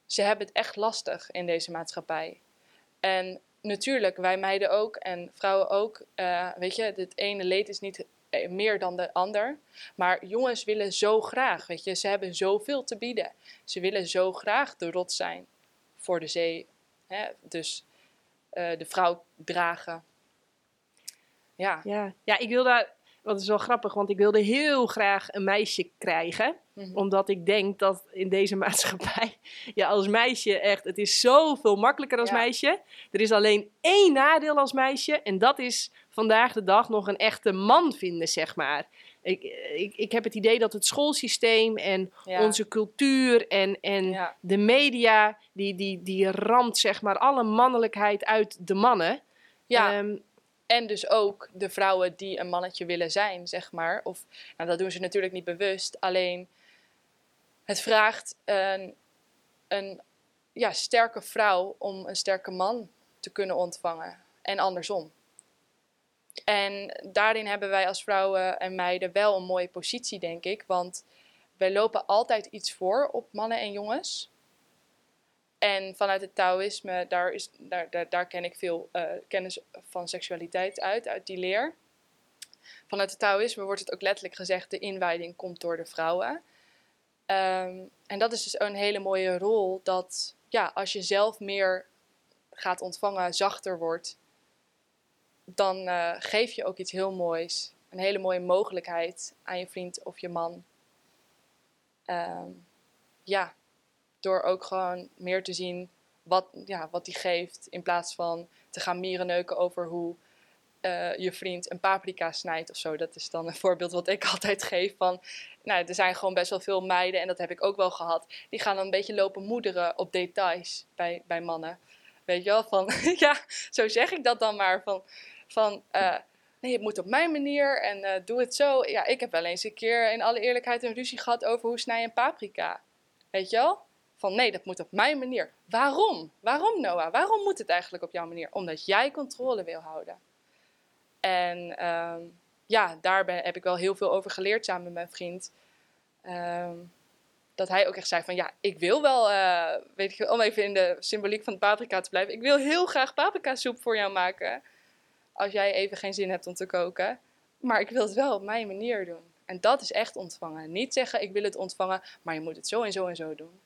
ze hebben het echt lastig in deze maatschappij. En natuurlijk, wij meiden ook en vrouwen ook. Uh, weet je, het ene leed is niet eh, meer dan de ander. Maar jongens willen zo graag, weet je, ze hebben zoveel te bieden. Ze willen zo graag de rot zijn voor de zee. Hè? Dus uh, de vrouw dragen. Ja. ja. Ja, ik wil daar dat is wel grappig, want ik wilde heel graag een meisje krijgen. Mhm. Omdat ik denk dat in deze maatschappij, ja, als meisje echt, het is zoveel makkelijker als meisje. Er is alleen één nadeel als meisje. En dat is vandaag de dag nog een echte man vinden, zeg maar. Ik, ik, ik heb het idee dat het schoolsysteem en onze cultuur en, en de media, die, die, die ramt zeg maar alle mannelijkheid uit de mannen. Ja. Ehm, en dus ook de vrouwen die een mannetje willen zijn, zeg maar. Of, nou, dat doen ze natuurlijk niet bewust. Alleen het vraagt een, een ja, sterke vrouw om een sterke man te kunnen ontvangen. En andersom. En daarin hebben wij als vrouwen en meiden wel een mooie positie, denk ik. Want wij lopen altijd iets voor op mannen en jongens. En vanuit het Taoïsme, daar, is, daar, daar, daar ken ik veel uh, kennis van seksualiteit uit, uit die leer. Vanuit het Taoïsme wordt het ook letterlijk gezegd, de inwijding komt door de vrouwen. Um, en dat is dus een hele mooie rol, dat ja, als je zelf meer gaat ontvangen, zachter wordt, dan uh, geef je ook iets heel moois. Een hele mooie mogelijkheid aan je vriend of je man. Um, ja, door ook gewoon meer te zien wat, ja, wat die geeft. In plaats van te gaan mierenneuken over hoe uh, je vriend een paprika snijdt of zo. Dat is dan een voorbeeld wat ik altijd geef van... Nou, er zijn gewoon best wel veel meiden, en dat heb ik ook wel gehad... die gaan dan een beetje lopen moederen op details bij, bij mannen. Weet je wel, van... ja, zo zeg ik dat dan maar. Van, van uh, nee, het moet op mijn manier en uh, doe het zo. Ja, ik heb wel eens een keer in alle eerlijkheid een ruzie gehad over hoe snij je een paprika. Weet je wel? Van nee, dat moet op mijn manier. Waarom? Waarom Noah? Waarom moet het eigenlijk op jouw manier? Omdat jij controle wil houden. En ehm, ja, daar heb ik wel heel veel over geleerd samen met mijn vriend. Ehm, dat hij ook echt zei van ja, ik wil wel, uh, weet je, om even in de symboliek van de paprika te blijven. Ik wil heel graag paprika soep voor jou maken. Als jij even geen zin hebt om te koken. Maar ik wil het wel op mijn manier doen. En dat is echt ontvangen. Niet zeggen ik wil het ontvangen, maar je moet het zo en zo en zo doen.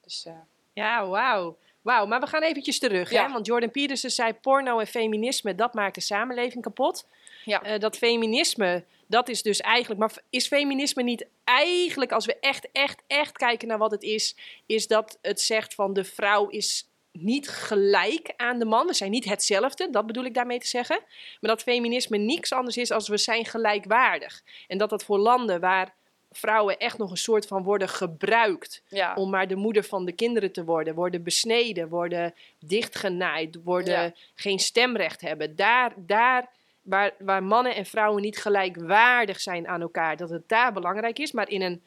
Dus, uh... Ja, wauw. Wauw, maar we gaan eventjes terug. Hè? Want Jordan Peterson zei porno en feminisme, dat maakt de samenleving kapot. Ja. Uh, dat feminisme, dat is dus eigenlijk... Maar is feminisme niet eigenlijk, als we echt, echt, echt kijken naar wat het is... is dat het zegt van de vrouw is niet gelijk aan de man. We zijn niet hetzelfde, dat bedoel ik daarmee te zeggen. Maar dat feminisme niks anders is als we zijn gelijkwaardig. En dat dat voor landen waar vrouwen echt nog een soort van worden gebruikt om maar de moeder van de kinderen te worden, worden besneden, worden dichtgenaaid, worden geen stemrecht hebben. Daar, daar waar, waar mannen en vrouwen niet gelijkwaardig zijn aan elkaar, dat het daar belangrijk is, maar, in een,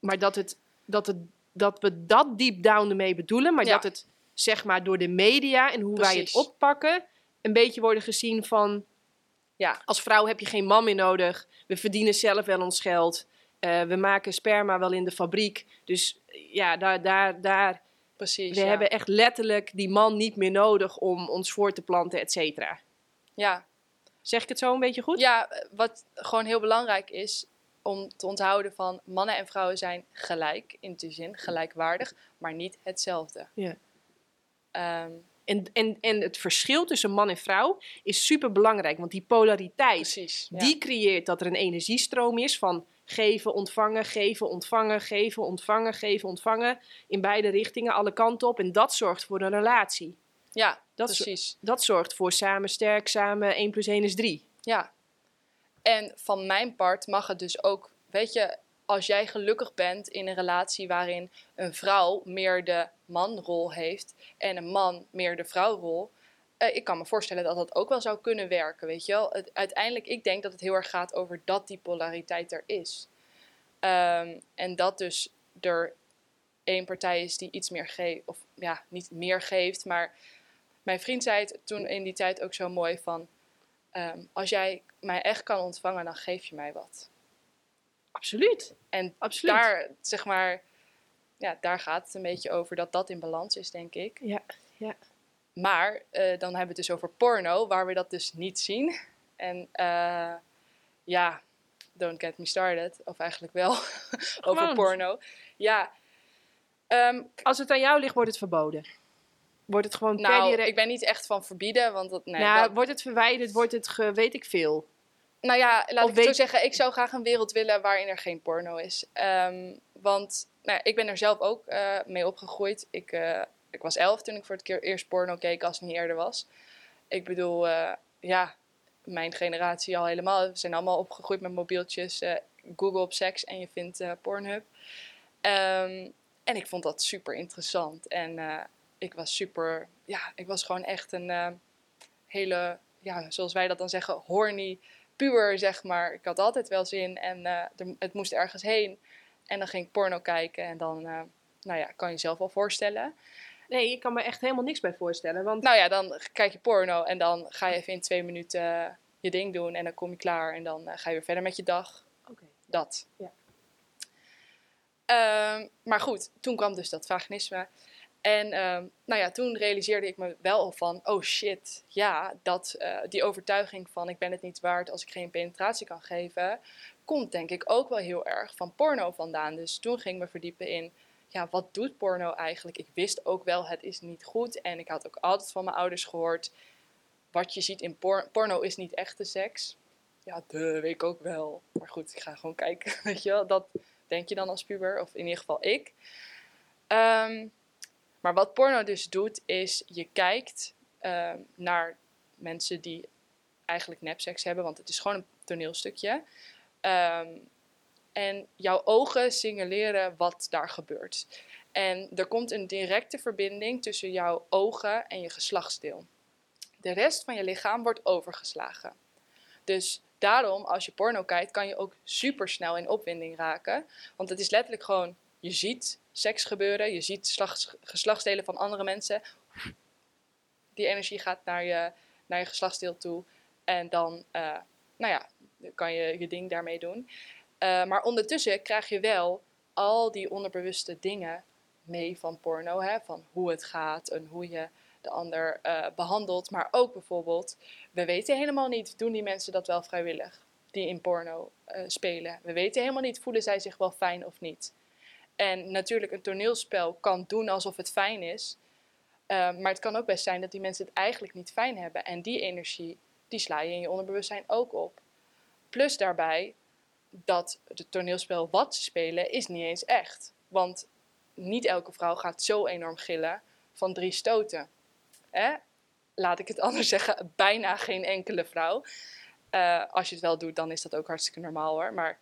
maar dat, het, dat, het, dat we dat deep down ermee bedoelen, maar dat het zeg maar door de media en hoe wij het oppakken, een beetje worden gezien van, ja, als vrouw heb je geen man meer nodig, we verdienen zelf wel ons geld. Eh, we maken sperma wel in de fabriek. Dus ja, daar, daar, daar Precies. we ja. hebben echt letterlijk die man niet meer nodig om ons voor te planten, et cetera. ja. Zeg ik het zo een beetje goed? ja, wat gewoon heel belangrijk is om te onthouden van mannen en vrouwen zijn gelijk in die zin, gelijkwaardig, maar niet hetzelfde. Ja. Ehm, En, en, en het verschil tussen man en vrouw is super belangrijk, want die polariteit, precies. ja. die creëert dat er een energiestroom is van geven, ontvangen, geven, ontvangen, geven, ontvangen, geven, ontvangen, in beide richtingen, alle kanten op. En dat zorgt voor een relatie. ja, Dat precies. Dat zorgt voor samen sterk, samen 1 plus 1 is 3. Ja. En van mijn part mag het dus ook, weet je, als jij gelukkig bent in een relatie waarin een vrouw meer de manrol heeft en een man meer de vrouwrol. eh, ik kan me voorstellen dat dat ook wel zou kunnen werken, weet je wel. Uiteindelijk, ik denk dat het heel erg gaat over dat die polariteit er is. Ehm, en dat dus er één partij is die iets meer geeft, of ja, niet meer geeft, maar mijn vriend zei het toen in die tijd ook zo mooi van, ehm, als jij mij echt kan ontvangen, dan geef je mij wat. Absoluut. En Absoluut. daar, zeg maar, ja, daar gaat het een beetje over dat dat in balans is, denk ik. Ja, Maar eh, dan hebben we het dus over porno, waar we dat dus niet zien. En eh, ja, don't get me started. Of eigenlijk wel, over porno. Ja, ehm, Als het aan jou ligt, wordt het verboden. Wordt het gewoon per nou, direct... ik ben niet echt van verbieden, want dat, nee, nou, dat- wordt het verwijderd, wordt het, ge, weet ik veel. Nou ja, laat Of ik zo zeggen. Ik zou graag een wereld willen waarin er geen porno is. Ehm, want nou, ja, ik ben er zelf ook eh, mee opgegroeid. Ik, eh, ik was elf toen ik voor het keer eerst porno keek, als het niet eerder was. Ik bedoel, eh, ja, mijn generatie al helemaal. We zijn allemaal opgegroeid met mobieltjes. Google op seks en je vindt Pornhub. Ehm, en ik vond dat super interessant. En ik was super, ja, ik was gewoon echt een hele, ja, zoals wij dat dan zeggen, horny puur, zeg maar. Ik had altijd wel zin en eh, het moest ergens heen. En dan ging ik porno kijken en dan, eh, nou ja, kan je jezelf wel voorstellen. Nee, ik kan me echt helemaal niks bij voorstellen. Want Nou ja, dan kijk je porno en dan ga je even in twee minuten eh, je ding doen en dan kom je klaar en dan ga je weer verder met je dag. Oké. Dat. Ja. Ehm, maar goed, toen kwam dus dat vaginisme. En ehm, nou ja, toen realiseerde ik me wel van, oh shit, ja, dat, eh, die overtuiging van ik ben het niet waard als ik geen penetratie kan geven, komt denk ik ook wel heel erg van porno vandaan. Dus toen ging ik me verdiepen in, ja, wat doet porno eigenlijk? Ik wist ook wel, het is niet goed. En ik had ook altijd van mijn ouders gehoord, wat je ziet in por- porno is niet echte seks. Ja, de weet ik ook wel. Maar goed, ik ga gewoon kijken, weet je wel. Dat denk je dan als puber, of in ieder geval ik. Ehm, maar wat porno dus doet, is je kijkt ehm, naar mensen die eigenlijk nepseks hebben, want het is gewoon een toneelstukje. Ehm, en jouw ogen signaleren wat daar gebeurt. En er komt een directe verbinding tussen jouw ogen en je geslachtsdeel. De rest van je lichaam wordt overgeslagen. Dus daarom, als je porno kijkt, kan je ook super snel in opwinding raken. Want het is letterlijk gewoon, je ziet seks gebeuren, je ziet slachts- geslachtsdelen van andere mensen. Die energie gaat naar je, naar je geslachtsdeel toe. En dan, eh, nou ja, kan je je ding daarmee doen. Eh, maar ondertussen krijg je wel al die onderbewuste dingen mee van porno. Hè? Van hoe het gaat en hoe je de ander eh, behandelt. Maar ook bijvoorbeeld, we weten helemaal niet, doen die mensen dat wel vrijwillig? Die in porno spelen. We weten helemaal niet, voelen zij zich wel fijn of niet? En natuurlijk, een toneelspel kan doen alsof het fijn is. Eh, maar het kan ook best zijn dat die mensen het eigenlijk niet fijn hebben. En die energie, die sla je in je onderbewustzijn ook op. Plus daarbij, dat het toneelspel wat ze spelen, is niet eens echt. Want niet elke vrouw gaat zo enorm gillen van drie stoten. Laat ik het anders zeggen, bijna geen enkele vrouw. Eh, als je het wel doet, dan is dat ook hartstikke normaal hoor. Maar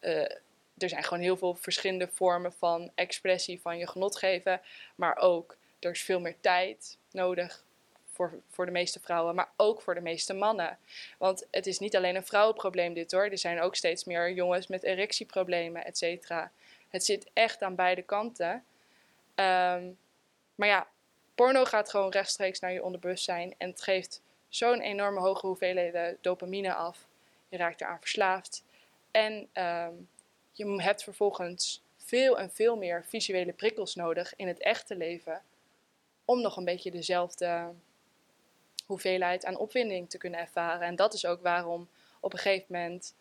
eh, er zijn gewoon heel veel verschillende vormen van expressie van je genot geven. Maar ook, er is veel meer tijd nodig voor, voor de meeste vrouwen, maar ook voor de meeste mannen. Want het is niet alleen een vrouwenprobleem dit hoor. Er zijn ook steeds meer jongens met erectieproblemen, et cetera. Het zit echt aan beide kanten. Ehm, maar ja, porno gaat gewoon rechtstreeks naar je onderbewustzijn. En het geeft zo'n enorme hoge hoeveelheden dopamine af. Je raakt eraan verslaafd. En ehm, je hebt vervolgens veel en veel meer visuele prikkels nodig in het echte leven om nog een beetje dezelfde hoeveelheid aan opwinding te kunnen ervaren. En dat is ook waarom op een gegeven moment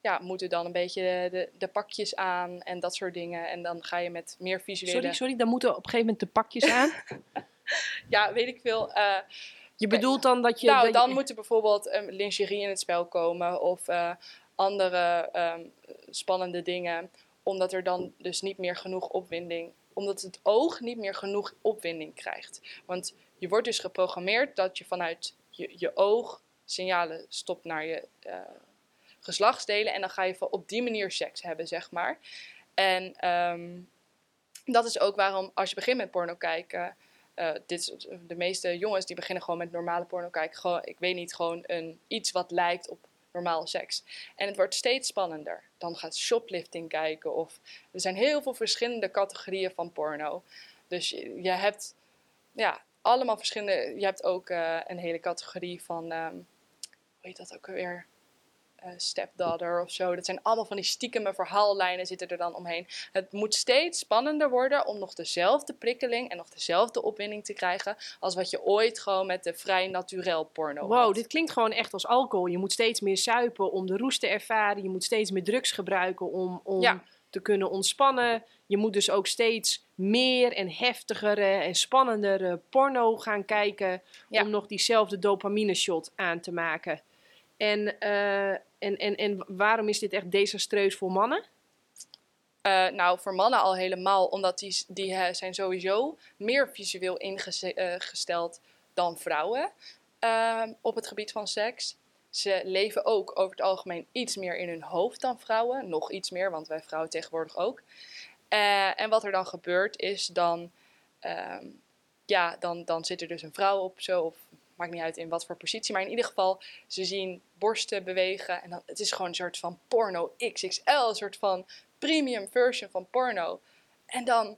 ja, moeten dan een beetje de, de, pakjes aan en dat soort dingen. En dan ga je met meer visuele... Sorry, sorry, dan moeten op een gegeven moment de pakjes aan? ja, weet ik veel. Uh, je bedoelt dan dat je... Nou, dat dan je... moet er bijvoorbeeld um, lingerie in het spel komen of uh, andere um, spannende dingen. Omdat er dan dus niet meer genoeg opwinding... Omdat het oog niet meer genoeg opwinding krijgt. Want je wordt dus geprogrammeerd dat je vanuit je, je oog signalen stopt naar je uh, geslachtsdelen. En dan ga je op die manier seks hebben, zeg maar. En um, dat is ook waarom als je begint met porno kijken... Uh, dit, de meeste jongens die beginnen gewoon met normale porno kijken. Gewoon, ik weet niet, gewoon een, iets wat lijkt op normale seks. En het wordt steeds spannender. Dan gaat shoplifting kijken. Of er zijn heel veel verschillende categorieën van porno. Dus je, hebt ja, allemaal verschillende. Je hebt ook uh, een hele categorie van. Um, hoe heet dat ook alweer? Uh, stepdaughter of zo. Dat zijn allemaal van die stiekeme verhaallijnen zitten er dan omheen. Het moet steeds spannender worden om nog dezelfde prikkeling en nog dezelfde opwinding te krijgen als wat je ooit gewoon met de vrij naturel porno Wow, had. dit klinkt gewoon echt als alcohol. Je moet steeds meer suipen om de roest te ervaren. Je moet steeds meer drugs gebruiken om, om Ja. te kunnen ontspannen. Je moet dus ook steeds meer en heftigere en spannendere porno gaan kijken Ja. om nog diezelfde dopamine shot aan te maken. En, eh, en, en, en waarom is dit echt desastreus voor mannen? Eh, nou, voor mannen al helemaal, omdat die, die eh, zijn sowieso meer visueel ingesteld dan vrouwen ehm, op het gebied van seks. Ze leven ook over het algemeen iets meer in hun hoofd dan vrouwen. Nog iets meer, want wij vrouwen tegenwoordig ook. Eh, en wat er dan gebeurt is dan, ehm, ja, dan, dan zit er dus een vrouw op zo, of maakt niet uit in wat voor positie. Maar in ieder geval, ze zien borsten bewegen. En dan, het is gewoon een soort van porno XXL, een soort van premium version van porno. En dan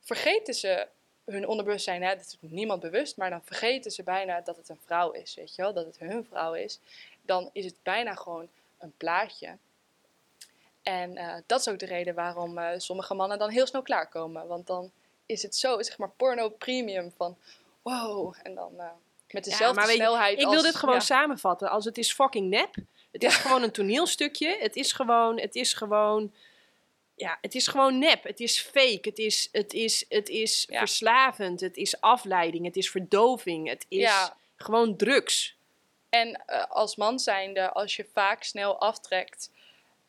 vergeten ze hun onderbewustzijn, hè, dat is niemand bewust, maar dan vergeten ze bijna dat het een vrouw is, weet je wel, dat het hun vrouw is. Dan is het bijna gewoon een plaatje. En eh, dat is ook de reden waarom eh, sommige mannen dan heel snel klaarkomen. Want dan is het zo, zeg maar, porno premium van wow. En dan uh, met dezelfde je, snelheid Ik als... wil dit gewoon ja. samenvatten. Als het is fucking nep. Het is Ja. gewoon een toneelstukje. Het is gewoon, het is gewoon, ja, het is gewoon nep. Het is fake. Het is, het is, het is Ja. verslavend. Het is afleiding. Het is verdoving. Het is Ja. gewoon drugs. En eh, als man zijnde, als je vaak snel aftrekt,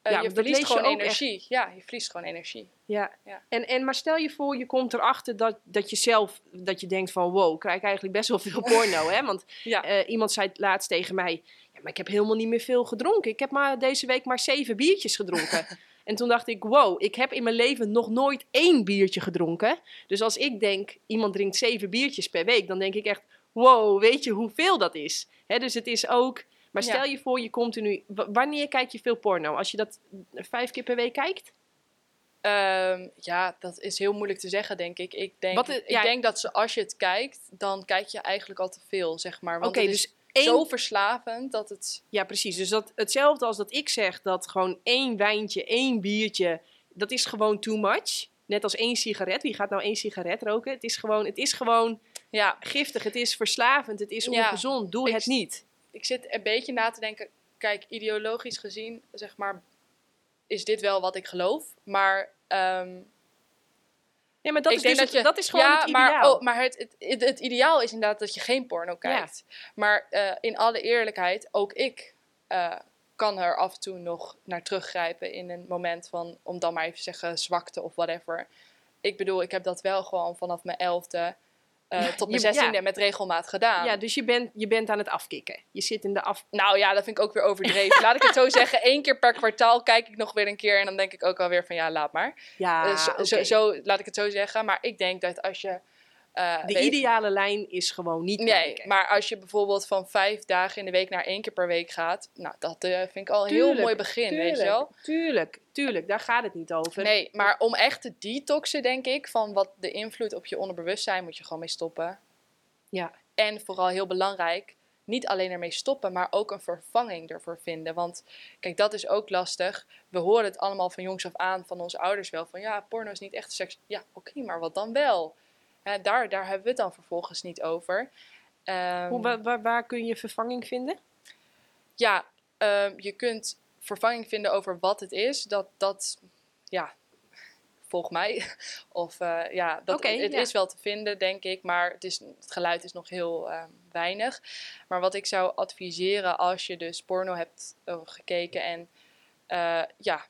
eh, Ja, je verliest je gewoon energie. Ja, je verliest gewoon energie. Ja. Ja. En, en, maar stel je voor, je komt erachter dat, dat je zelf, dat je denkt van, wow, ik krijg eigenlijk best wel veel porno, hè? Want Ja. eh, iemand zei laatst tegen mij, ja, maar ik heb helemaal niet meer veel gedronken. Ik heb maar deze week maar zeven biertjes gedronken. en toen dacht ik, wow, ik heb in mijn leven nog nooit één biertje gedronken. Dus als ik denk, iemand drinkt zeven biertjes per week, dan denk ik echt, wow, weet je hoeveel dat is? Hè, dus het is ook, maar Ja. stel je voor, je continu, w- wanneer kijk je veel porno? Als je dat vijf keer per week kijkt? Ehm, ja, dat is heel moeilijk te zeggen, denk ik. Ik denk, Wat, ik ja. denk dat ze, als je het kijkt, dan kijk je eigenlijk al te veel, zeg maar. Want het dus één zo verslavend dat het... Ja, precies. Dus dat, hetzelfde als dat ik zeg dat gewoon één wijntje, één biertje, dat is gewoon too much. Net als één sigaret. Wie gaat nou één sigaret roken? Het is gewoon, het is gewoon Ja, giftig, het is verslavend, het is Ja, ongezond. Doe ik het niet. Ik zit een beetje na te denken... Kijk, ideologisch gezien, zeg maar, is dit wel wat ik geloof. Maar... ehm, Nee, maar dat, ik is, dus dat je, dat is gewoon ja, het ideaal. Maar, oh, maar het, het, het, het ideaal is inderdaad dat je geen porno kijkt. Maar eh, in alle eerlijkheid, ook ik eh, kan er af en toe nog naar teruggrijpen in een moment van, om dan maar even te zeggen, zwakte of whatever. Ik bedoel, ik heb dat wel gewoon vanaf mijn elfde eh, tot mijn je- ja. zestiende met regelmaat gedaan. Ja, dus je bent, je bent aan het afkicken. Je zit in de af... Nou ja, dat vind ik ook weer overdreven. Laat ik het zo zeggen, één keer per kwartaal kijk ik nog weer een keer en dan denk ik ook alweer van ja, laat maar. Ja, Eh, zo, zo, laat ik het zo zeggen. Maar ik denk dat als je... eh, De ideale lijn is gewoon niet Nee, kijken. maar als je bijvoorbeeld van vijf dagen in de week naar één keer per week gaat, nou, dat eh, vind ik al een heel Tuurlijk, mooi begin, weet je tuurlijk, wel? Tuurlijk, tuurlijk. Daar gaat het niet over. Nee, maar om echt te detoxen, denk ik, van wat de invloed op je onderbewustzijn, moet je gewoon mee stoppen. Ja. En vooral heel belangrijk, niet alleen ermee stoppen, maar ook een vervanging ervoor vinden. Want kijk, dat is ook lastig. We horen het allemaal van jongs af aan van onze ouders wel. Van ja, porno is niet echt seks. Ja, oké, maar wat dan wel? Daar, daar hebben we het dan vervolgens niet over. Ehm, Hoe, wa- waar, waar kun je vervanging vinden? ja, ehm, je kunt vervanging vinden over wat het is. Dat, dat ja, volg mij. Of eh, ja, dat, het ja. is wel te vinden, denk ik. Maar het, is, het geluid is nog heel ehm, weinig. Maar wat ik zou adviseren als je dus porno hebt eh, gekeken en eh, ja,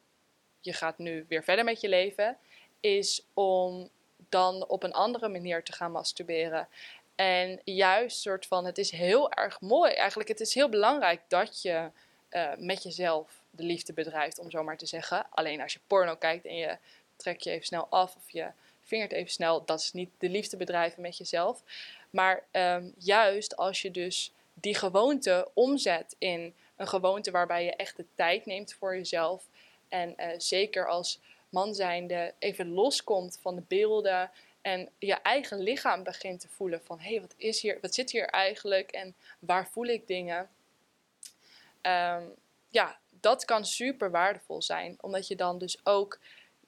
je gaat nu weer verder met je leven, is om dan op een andere manier te gaan masturberen. En juist soort van, het is heel erg mooi. Eigenlijk, het is heel belangrijk dat je eh, met jezelf de liefde bedrijft, om zo maar te zeggen. Alleen als je porno kijkt en je trekt je even snel af of je vingert even snel, dat is niet de liefde bedrijven met jezelf. Maar ehm, juist als je dus die gewoonte omzet in een gewoonte waarbij je echt de tijd neemt voor jezelf. En eh, zeker als man zijnde even loskomt van de beelden en je eigen lichaam begint te voelen van hé, hey, wat is hier, wat zit hier eigenlijk en waar voel ik dingen? Ehm, ja, dat kan super waardevol zijn, omdat je dan dus ook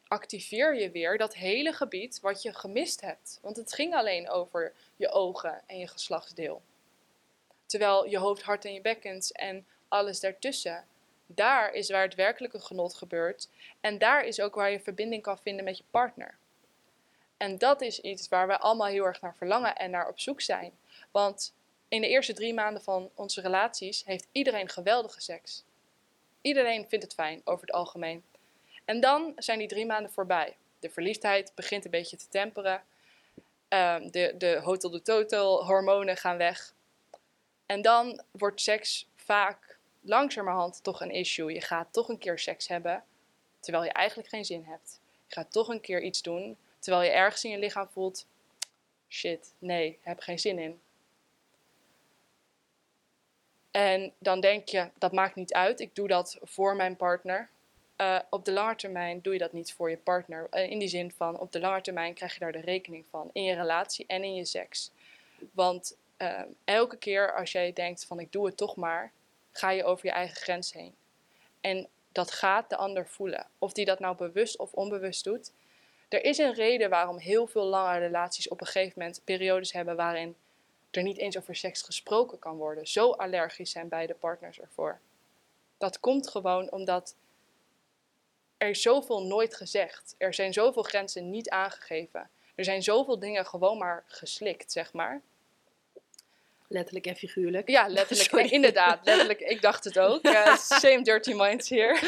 activeer je weer dat hele gebied wat je gemist hebt. Want het ging alleen over je ogen en je geslachtsdeel. Terwijl je hoofd, hart en je bekkens en alles daartussen, daar is waar het werkelijke genot gebeurt. En daar is ook waar je verbinding kan vinden met je partner. En dat is iets waar we allemaal heel erg naar verlangen en naar op zoek zijn. Want in de eerste drie maanden van onze relaties heeft iedereen geweldige seks. Iedereen vindt het fijn over het algemeen. En dan zijn die drie maanden voorbij. De verliefdheid begint een beetje te temperen. Ehm, de, de hotel de total hormonen gaan weg. En dan wordt seks vaak langzamerhand toch een issue. Je gaat toch een keer seks hebben, terwijl je eigenlijk geen zin hebt. Je gaat toch een keer iets doen, terwijl je ergens in je lichaam voelt: shit, nee, heb geen zin in. En dan denk je, dat maakt niet uit, ik doe dat voor mijn partner. Uh, op de lange termijn doe je dat niet voor je partner. Uh, in die zin van, op de lange termijn krijg je daar de rekening van. In je relatie en in je seks. Want uh, elke keer als jij denkt van, ik doe het toch maar, ga je over je eigen grens heen. En dat gaat de ander voelen. Of die dat nou bewust of onbewust doet. Er is een reden waarom heel veel lange relaties op een gegeven moment periodes hebben waarin er niet eens over seks gesproken kan worden. Zo allergisch zijn beide partners ervoor. Dat komt gewoon omdat er is zoveel nooit gezegd. Er zijn zoveel grenzen niet aangegeven. Er zijn zoveel dingen gewoon maar geslikt, zeg maar. Letterlijk en figuurlijk. Ja, letterlijk. Sorry. Inderdaad, letterlijk. Ik dacht het ook. Same dirty minds hier.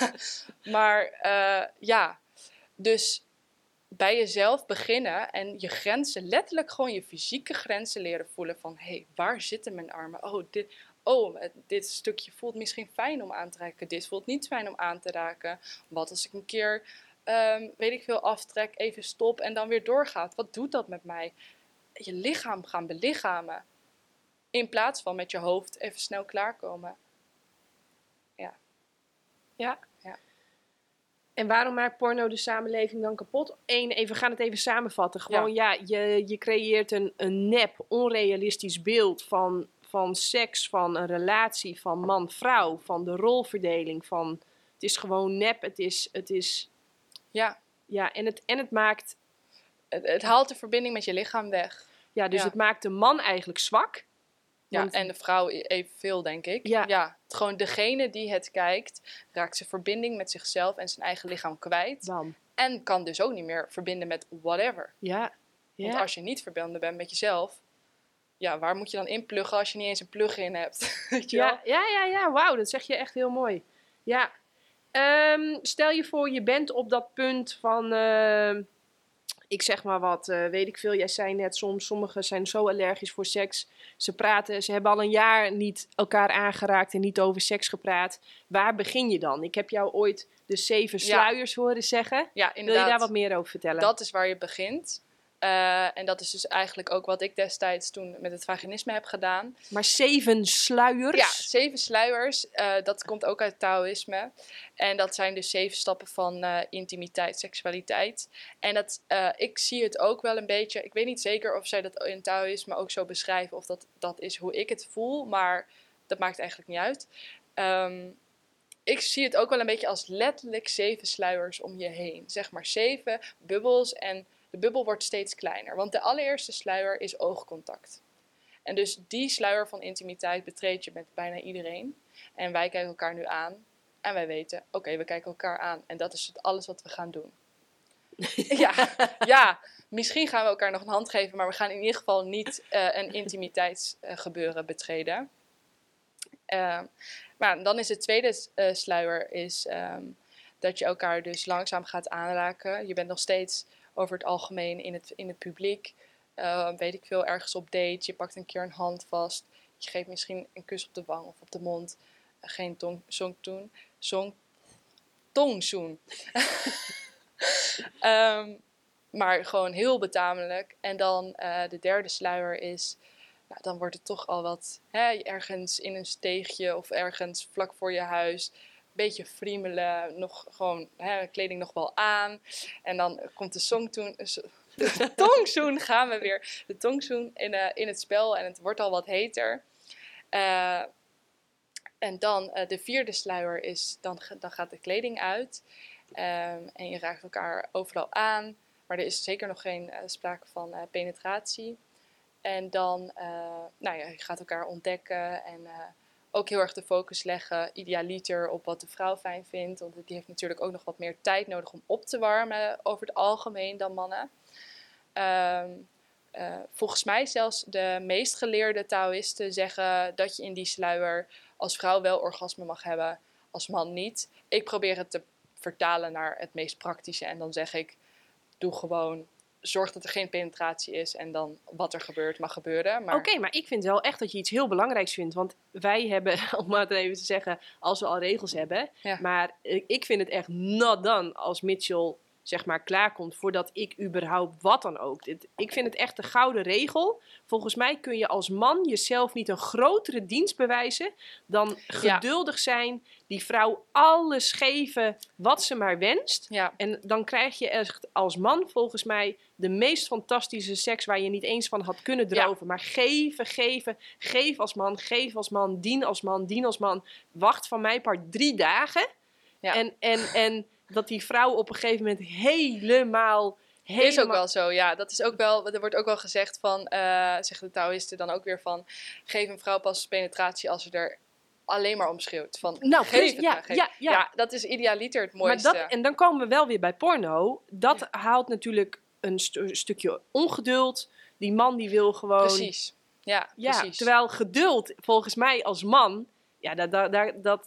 maar uh, ja, dus bij jezelf beginnen en je grenzen, letterlijk gewoon je fysieke grenzen leren voelen van hé, hey, waar zitten mijn armen? Oh, dit, oh, dit stukje voelt misschien fijn om aan te raken. Dit voelt niet fijn om aan te raken. Wat als ik een keer, um, weet ik veel, aftrek, even stop en dan weer doorgaat? Wat doet dat met mij? Je lichaam gaan belichamen. In plaats van met je hoofd even snel klaarkomen. Ja. Ja. Ja. En waarom maakt porno de samenleving dan kapot? Eén, even, we gaan het even samenvatten. Gewoon, ja, je, je creëert een, een nep, onrealistisch beeld van, van seks, van een relatie, van man-vrouw, van de rolverdeling. Van, het is gewoon nep, het is... Het is Ja. ja en, het, en het maakt... Het, het haalt de verbinding met je lichaam weg. Ja, dus Ja. het maakt de man eigenlijk zwak. Ja, en de vrouw e- evenveel, denk ik. Ja. het- gewoon degene die het kijkt, raakt zijn verbinding met zichzelf en zijn eigen lichaam kwijt. Bam. En kan dus ook niet meer verbinden met whatever. Ja. Want Ja. als je niet verbonden bent met jezelf, ja, waar moet je dan inpluggen als je niet eens een plug-in hebt? Weet je wel? Ja, ja, ja, ja. wauw, dat zeg je echt heel mooi. Ja. Ehm, stel je voor, je bent op dat punt van, ehm, ik zeg maar wat, eh, weet ik veel. Jij zei net, soms, sommigen zijn zo allergisch voor seks. Ze praten, ze hebben al een jaar niet elkaar aangeraakt en niet over seks gepraat. Waar begin je dan? Ik heb jou ooit de zeven Ja. sluiers horen zeggen. Ja, Wil je daar wat meer over vertellen? Dat is waar je begint. Eh, en dat is dus eigenlijk ook wat ik destijds toen met het vaginisme heb gedaan. Maar zeven sluiers? Ja, zeven sluiers. eh, dat komt ook uit Taoïsme. En dat zijn dus zeven stappen van eh, intimiteit, seksualiteit. En dat, ik zie het ook wel een beetje. Ik weet niet zeker of zij dat in Taoïsme ook zo beschrijven. Of dat, dat is hoe ik het voel. Maar dat maakt eigenlijk niet uit. Ehm, ik zie het ook wel een beetje als letterlijk zeven sluiers om je heen. Zeg maar zeven bubbels. En de bubbel wordt steeds kleiner. Want de allereerste sluier is oogcontact. En dus die sluier van intimiteit betreed je met bijna iedereen. En wij kijken elkaar nu aan. En wij weten, oké, we kijken elkaar aan. En dat is het alles wat we gaan doen. ja, ja, misschien gaan we elkaar nog een hand geven. Maar we gaan in ieder geval niet eh, een intimiteitsgebeuren betreden. Ehm, maar dan is het tweede eh, sluier is, ehm, dat je elkaar dus langzaam gaat aanraken. Je bent nog steeds over het algemeen in het, in het publiek. Eh, weet ik veel, ergens op date. Je pakt een keer een hand vast. Je geeft misschien een kus op de wang of op de mond. Eh, geen tong, zongtoen. Zong, tongzoen. Ehm, maar gewoon heel betamelijk. En dan eh, de derde sluier is... Nou, dan wordt het toch al wat hè, ergens in een steegje of ergens vlak voor je huis beetje friemelen, nog gewoon hè, kleding nog wel aan. En dan komt de songtoen, de tongzoen gaan we weer. De tongzoen in, uh, in het spel en het wordt al wat heter. Uh, en dan uh, de vierde sluier is, dan, dan gaat de kleding uit. Um, en je raakt elkaar overal aan. Maar er is zeker nog geen sprake van penetratie. En dan, nou ja, je gaat elkaar ontdekken en ook heel erg de focus leggen, idealiter, op wat de vrouw fijn vindt. Want die heeft natuurlijk ook nog wat meer tijd nodig om op te warmen over het algemeen dan mannen. Um, uh, volgens mij zelfs de meest geleerde Taoïsten zeggen dat je in die sluier als vrouw wel orgasme mag hebben, als man niet. Ik probeer het te vertalen naar het meest praktische en dan zeg ik, doe gewoon zorg dat er geen penetratie is en dan wat er gebeurt mag gebeuren. Maar... Oké, okay, maar ik vind wel echt dat je iets heel belangrijks vindt. Want wij hebben, om maar het even te zeggen, als we al regels hebben. Ja. Maar ik vind het echt not done als Mitchell zeg maar klaarkomt voordat ik überhaupt wat dan ook. Ik vind het echt de gouden regel. Volgens mij kun je als man jezelf niet een grotere dienst bewijzen dan geduldig zijn, die vrouw alles geven wat ze maar wenst. Ja. En dan krijg je echt als man volgens mij de meest fantastische seks waar je niet eens van had kunnen dromen. Ja. Maar geven, geven, geef als man, geef als man, dien als man, dien als man. Wacht van mij paar drie dagen. Ja. En, en, en dat die vrouw op een gegeven moment helemaal... helemaal... Is ook wel zo, ja. Dat is ook wel, er wordt ook wel gezegd van, uh, zeggen de Taoïsten dan ook weer van, geef een vrouw pas penetratie als ze er alleen maar om schreeuwt. Van, nou, geef het ja, maar, geef. ja, ja. ja, dat is idealiter het mooiste. Maar dat, en dan komen we wel weer bij porno. Dat haalt natuurlijk een st stukje ongeduld. Die man die wil gewoon... Precies, ja, ja precies. Terwijl geduld, volgens mij als man, ja, dat... dat, dat, dat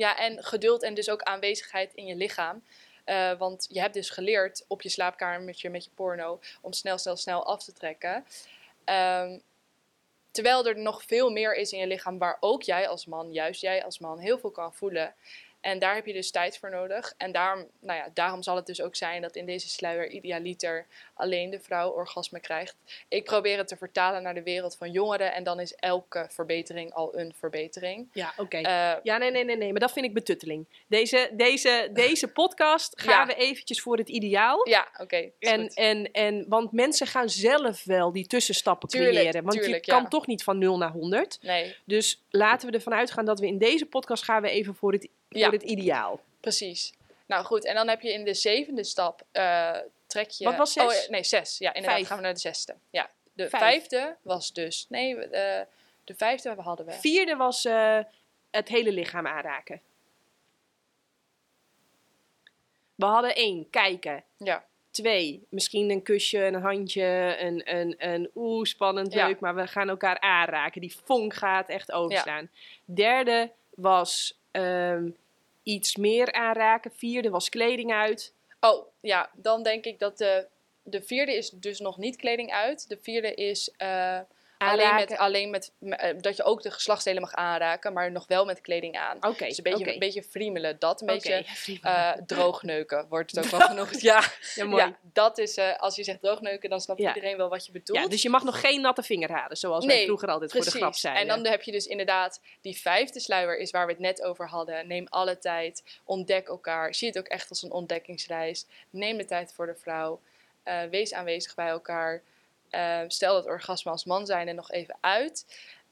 ja. En geduld en dus ook aanwezigheid in je lichaam. Uh, want je hebt dus geleerd op je slaapkamertje met je porno om snel, snel, snel af te trekken. Um, terwijl er nog veel meer is in je lichaam waar ook jij als man, juist jij als man, heel veel kan voelen. En daar heb je dus tijd voor nodig. En daarom, nou ja, daarom zal het dus ook zijn dat in deze sluier idealiter alleen de vrouw orgasme krijgt. Ik probeer het te vertalen naar de wereld van jongeren. En dan is elke verbetering al een verbetering. Ja, oké. Uh, ja, nee, nee, nee, nee. Maar dat vind ik betutteling. Deze, deze, deze podcast gaan Ja. we eventjes voor het ideaal. ja, oké. En, goed. en, en, want mensen gaan zelf wel die tussenstappen Tuurlijk, creëren. Want tuurlijk, je kan ja. toch niet van 0 naar 100. Nee, Dus laten we ervan uitgaan dat we in deze podcast gaan we even voor het, voor Ja. het ideaal. precies. Nou goed, en dan heb je in de zevende stap, eh, trek je... Wat was zes? Oh, nee, zes. Ja, inderdaad. Vijf. gaan we naar de zesde. Ja, de Vijf. vijfde was dus... Nee, eh, de vijfde hadden we... Vierde was eh, het hele lichaam aanraken. We hadden één, kijken. Ja, Twee, misschien een kusje, een handje, een, een, een oeh, spannend, Ja. leuk, maar we gaan elkaar aanraken. Die vonk gaat echt overslaan. Derde was ehm, iets meer aanraken. Vierde was kleding uit. Oh, ja, dan denk ik dat de, de vierde is dus nog niet kleding uit. De vierde is eh, Alleen, met, alleen met, eh, dat je ook de geslachtsdelen mag aanraken, maar nog wel met kleding aan. Oké, Dus een beetje, een beetje friemelen, dat een beetje eh, droogneuken wordt het ook wel genoemd. Ja, ja, mooi. ja, dat is, eh, als je zegt droogneuken, dan snapt Ja. iedereen wel wat je bedoelt. Ja, dus je mag nog geen natte vingerhalen, zoals wij Nee, vroeger altijd voor de grap zeiden. En dan heb je dus inderdaad die vijfde sluier is waar we het net over hadden. Neem alle tijd, ontdek elkaar. Zie het ook echt als een ontdekkingsreis. Neem de tijd voor de vrouw. Wees aanwezig bij elkaar. Eh, stel dat orgasme als man zijn er nog even uit.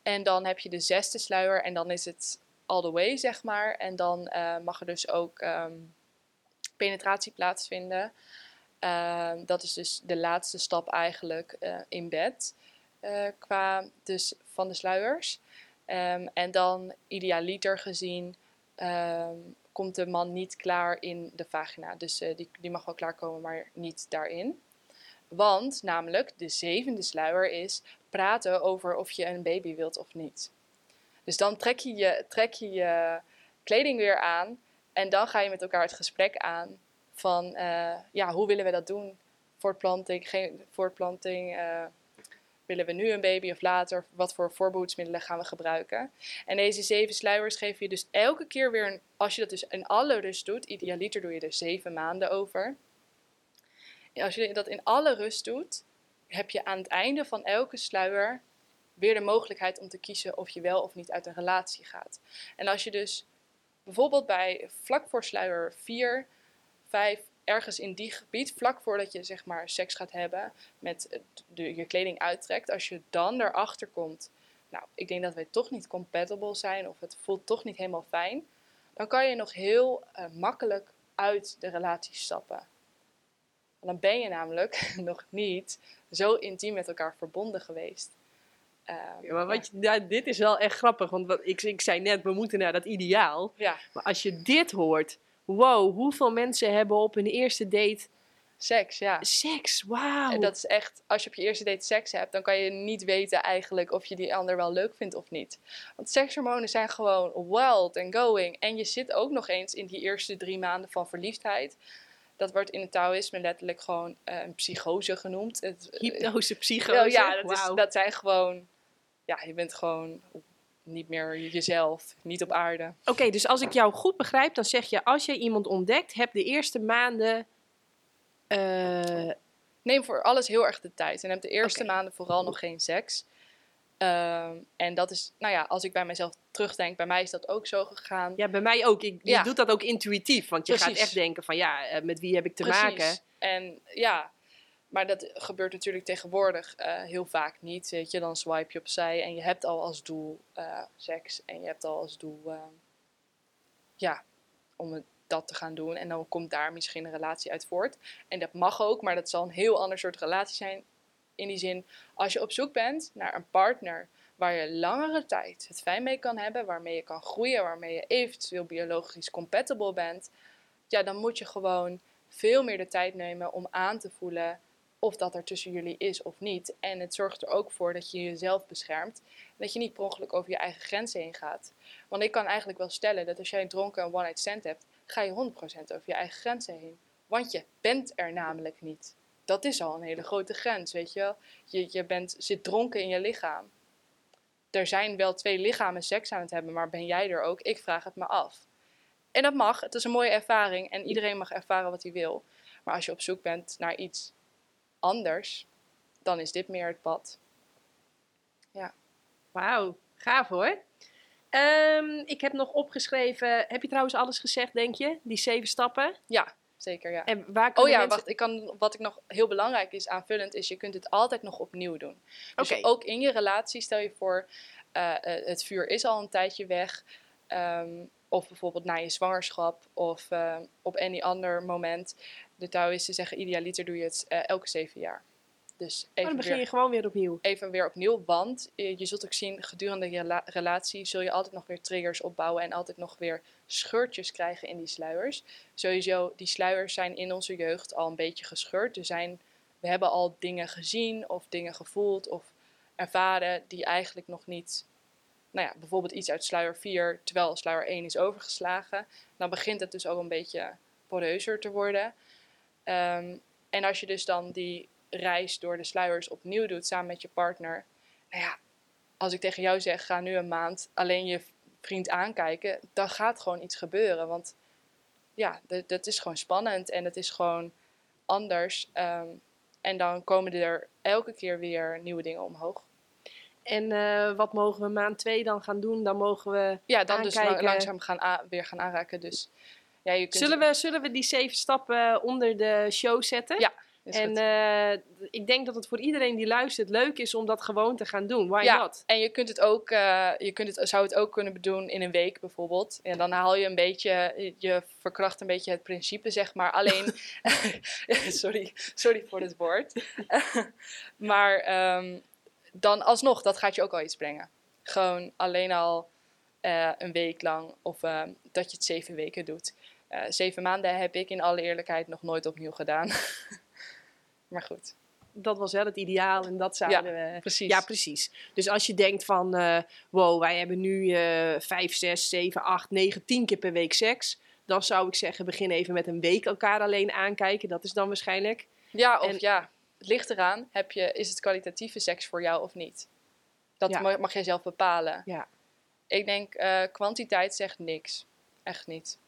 En dan heb je de zesde sluier en dan is het all the way, zeg maar. En dan eh, mag er dus ook ehm, penetratie plaatsvinden. Ehm, dat is dus de laatste stap eigenlijk eh, in bed eh, qua dus van de sluiers. Ehm, en dan idealiter gezien ehm, komt de man niet klaar in de vagina. Dus die, die mag wel klaarkomen, maar niet daarin. Want namelijk de zevende sluier is praten over of je een baby wilt of niet. Dus dan trek je je, trek je, kleding weer aan en dan ga je met elkaar het gesprek aan van eh, ja, hoe willen we dat doen? Voortplanting, geen voortplanting, eh, willen we nu een baby of later? Wat voor voorbehoedsmiddelen gaan we gebruiken? En deze zeven sluiers geven je dus elke keer weer, een, als je dat dus in alle rust doet, idealiter doe je er zeven maanden over. Als je dat in alle rust doet, heb je aan het einde van elke sluier weer de mogelijkheid om te kiezen of je wel of niet uit een relatie gaat. En als je dus bijvoorbeeld bij vlak voor sluier 4, 5, ergens in die gebied, vlak voordat je zeg maar seks gaat hebben, met je kleding uittrekt, als je dan erachter komt, nou, ik denk dat wij toch niet compatible zijn of het voelt toch niet helemaal fijn, dan kan je nog heel eh, makkelijk uit de relatie stappen. Dan ben je namelijk nog niet zo intiem met elkaar verbonden geweest. Eh, Ja, maar wat je, dit is wel echt grappig, want wat, ik, ik zei net, we moeten naar dat ideaal. ja, Maar als je dit hoort, wow, hoeveel mensen hebben op hun eerste date seks, ja. seks? Wauw. En dat is echt, als je op je eerste date seks hebt, dan kan je niet weten eigenlijk of je die ander wel leuk vindt of niet. Want sekshormonen zijn gewoon wild and going. En je zit ook nog eens in die eerste drie maanden van verliefdheid. Dat wordt in het Taoïsme letterlijk gewoon eh, een psychose genoemd. Het, Hypnose, Ja, psychose. ja, dat, is, dat zijn gewoon, ja, je bent gewoon niet meer jezelf, niet op aarde. Oké, dus als ik jou goed begrijp, dan zeg je als je iemand ontdekt, heb de eerste maanden. eh, Neem voor alles heel erg de tijd. En heb de eerste maanden vooral nog geen seks. Ehm, en dat is, nou ja, als ik bij mezelf terugdenk, bij mij is dat ook zo gegaan. ja, bij mij ook. Ik, je Ja. doet dat ook intuïtief, want je gaat Precies. echt denken van ja, eh, met wie heb ik te maken? En ja, maar dat gebeurt natuurlijk tegenwoordig eh, heel vaak niet. Weet je, dan swipe je opzij en je hebt al als doel eh, seks. En je hebt al als doel, eh, ja, om het, dat te gaan doen. En dan komt daar misschien een relatie uit voort. En dat mag ook, maar dat zal een heel ander soort relatie zijn. In die zin, als je op zoek bent naar een partner waar je langere tijd het fijn mee kan hebben, waarmee je kan groeien, waarmee je eventueel biologisch compatible bent, ja, dan moet je gewoon veel meer de tijd nemen om aan te voelen of dat er tussen jullie is of niet. En het zorgt er ook voor dat je jezelf beschermt. En dat je niet per ongeluk over je eigen grenzen heen gaat. Want ik kan eigenlijk wel stellen dat als jij dronken een one-night stand hebt, ga je 100% over je eigen grenzen heen. Want je bent er namelijk niet. Dat is al een hele grote grens, weet je wel. Je, je bent, zit dronken in je lichaam. Er zijn wel twee lichamen seks aan het hebben, maar ben jij er ook? Ik vraag het me af. En dat mag, het is een mooie ervaring en iedereen mag ervaren wat hij wil. Maar als je op zoek bent naar iets anders, dan is dit meer het pad. Wauw, gaaf hoor. Ehm, ik heb nog opgeschreven. Heb je trouwens alles gezegd, denk je? Die zeven stappen? Ja, zeker ja. En waar Oh ja, mensen... wacht. Ik kan, wat ik nog heel belangrijk is aanvullend, is je kunt het altijd nog opnieuw doen. Dus ook in je relatie, stel je voor, eh, eh, het vuur is al een tijdje weg. ehm, of bijvoorbeeld na je zwangerschap of eh, op any ander moment. De Taoïsten zeggen idealiter doe je het elke zeven jaar. Dus Oh, even dan begin weer, je gewoon weer opnieuw. even weer opnieuw, want je zult ook zien gedurende je la- relatie zul je altijd nog weer triggers opbouwen en altijd nog weer scheurtjes krijgen in die sluiers. Sowieso, die sluiers zijn in onze jeugd al een beetje gescheurd. Er zijn, we hebben al dingen gezien of dingen gevoeld of ervaren die eigenlijk nog niet, nou ja, bijvoorbeeld iets uit sluier 4, terwijl sluier 1 is overgeslagen. Dan begint het dus ook een beetje poreuzer te worden. Ehm, en als je dus dan die reis door de sluiers opnieuw doet samen met je partner nou ja, als ik tegen jou zeg, ga nu een maand alleen je vriend aankijken, dan gaat gewoon iets gebeuren. Want ja, dat, is gewoon spannend en het is gewoon anders. Ehm, en dan komen er elke keer weer nieuwe dingen omhoog. En eh, wat mogen we maand 2 dan gaan doen? Dan mogen we. Ja, dan dus langzaam gaan weer gaan aanraken. Dus, ja, je kunt Zullen we, zullen we die zeven stappen onder de show zetten? Ja, is En eh, ik denk dat het voor iedereen die luistert leuk is om dat gewoon te gaan doen. Why Ja. not? En je kunt het ook, eh, je kunt het, zou het ook kunnen doen in een week bijvoorbeeld. En dan haal je een beetje, je verkracht een beetje het principe, zeg maar. Alleen, sorry, sorry voor het woord. maar ehm, dan alsnog, dat gaat je ook al iets brengen. Gewoon alleen al eh, een week lang of dat je het zeven weken doet. Zeven maanden heb ik in alle eerlijkheid nog nooit opnieuw gedaan. Maar goed, Dat was wel het ideaal en dat zouden we. precies. Ja, precies. Dus als je denkt van, eh, wow, wij hebben nu eh 5, 6, 7, 8, 9, 10 keer per week seks. Dan zou ik zeggen, begin even met een week elkaar alleen aankijken. Dat is dan waarschijnlijk. Ja, of En- ja, het ligt eraan. Heb je, is het kwalitatieve seks voor jou of niet? Dat Ja. mag, mag jij zelf bepalen. Ja. Ik denk, eh, kwantiteit zegt niks. Echt niet.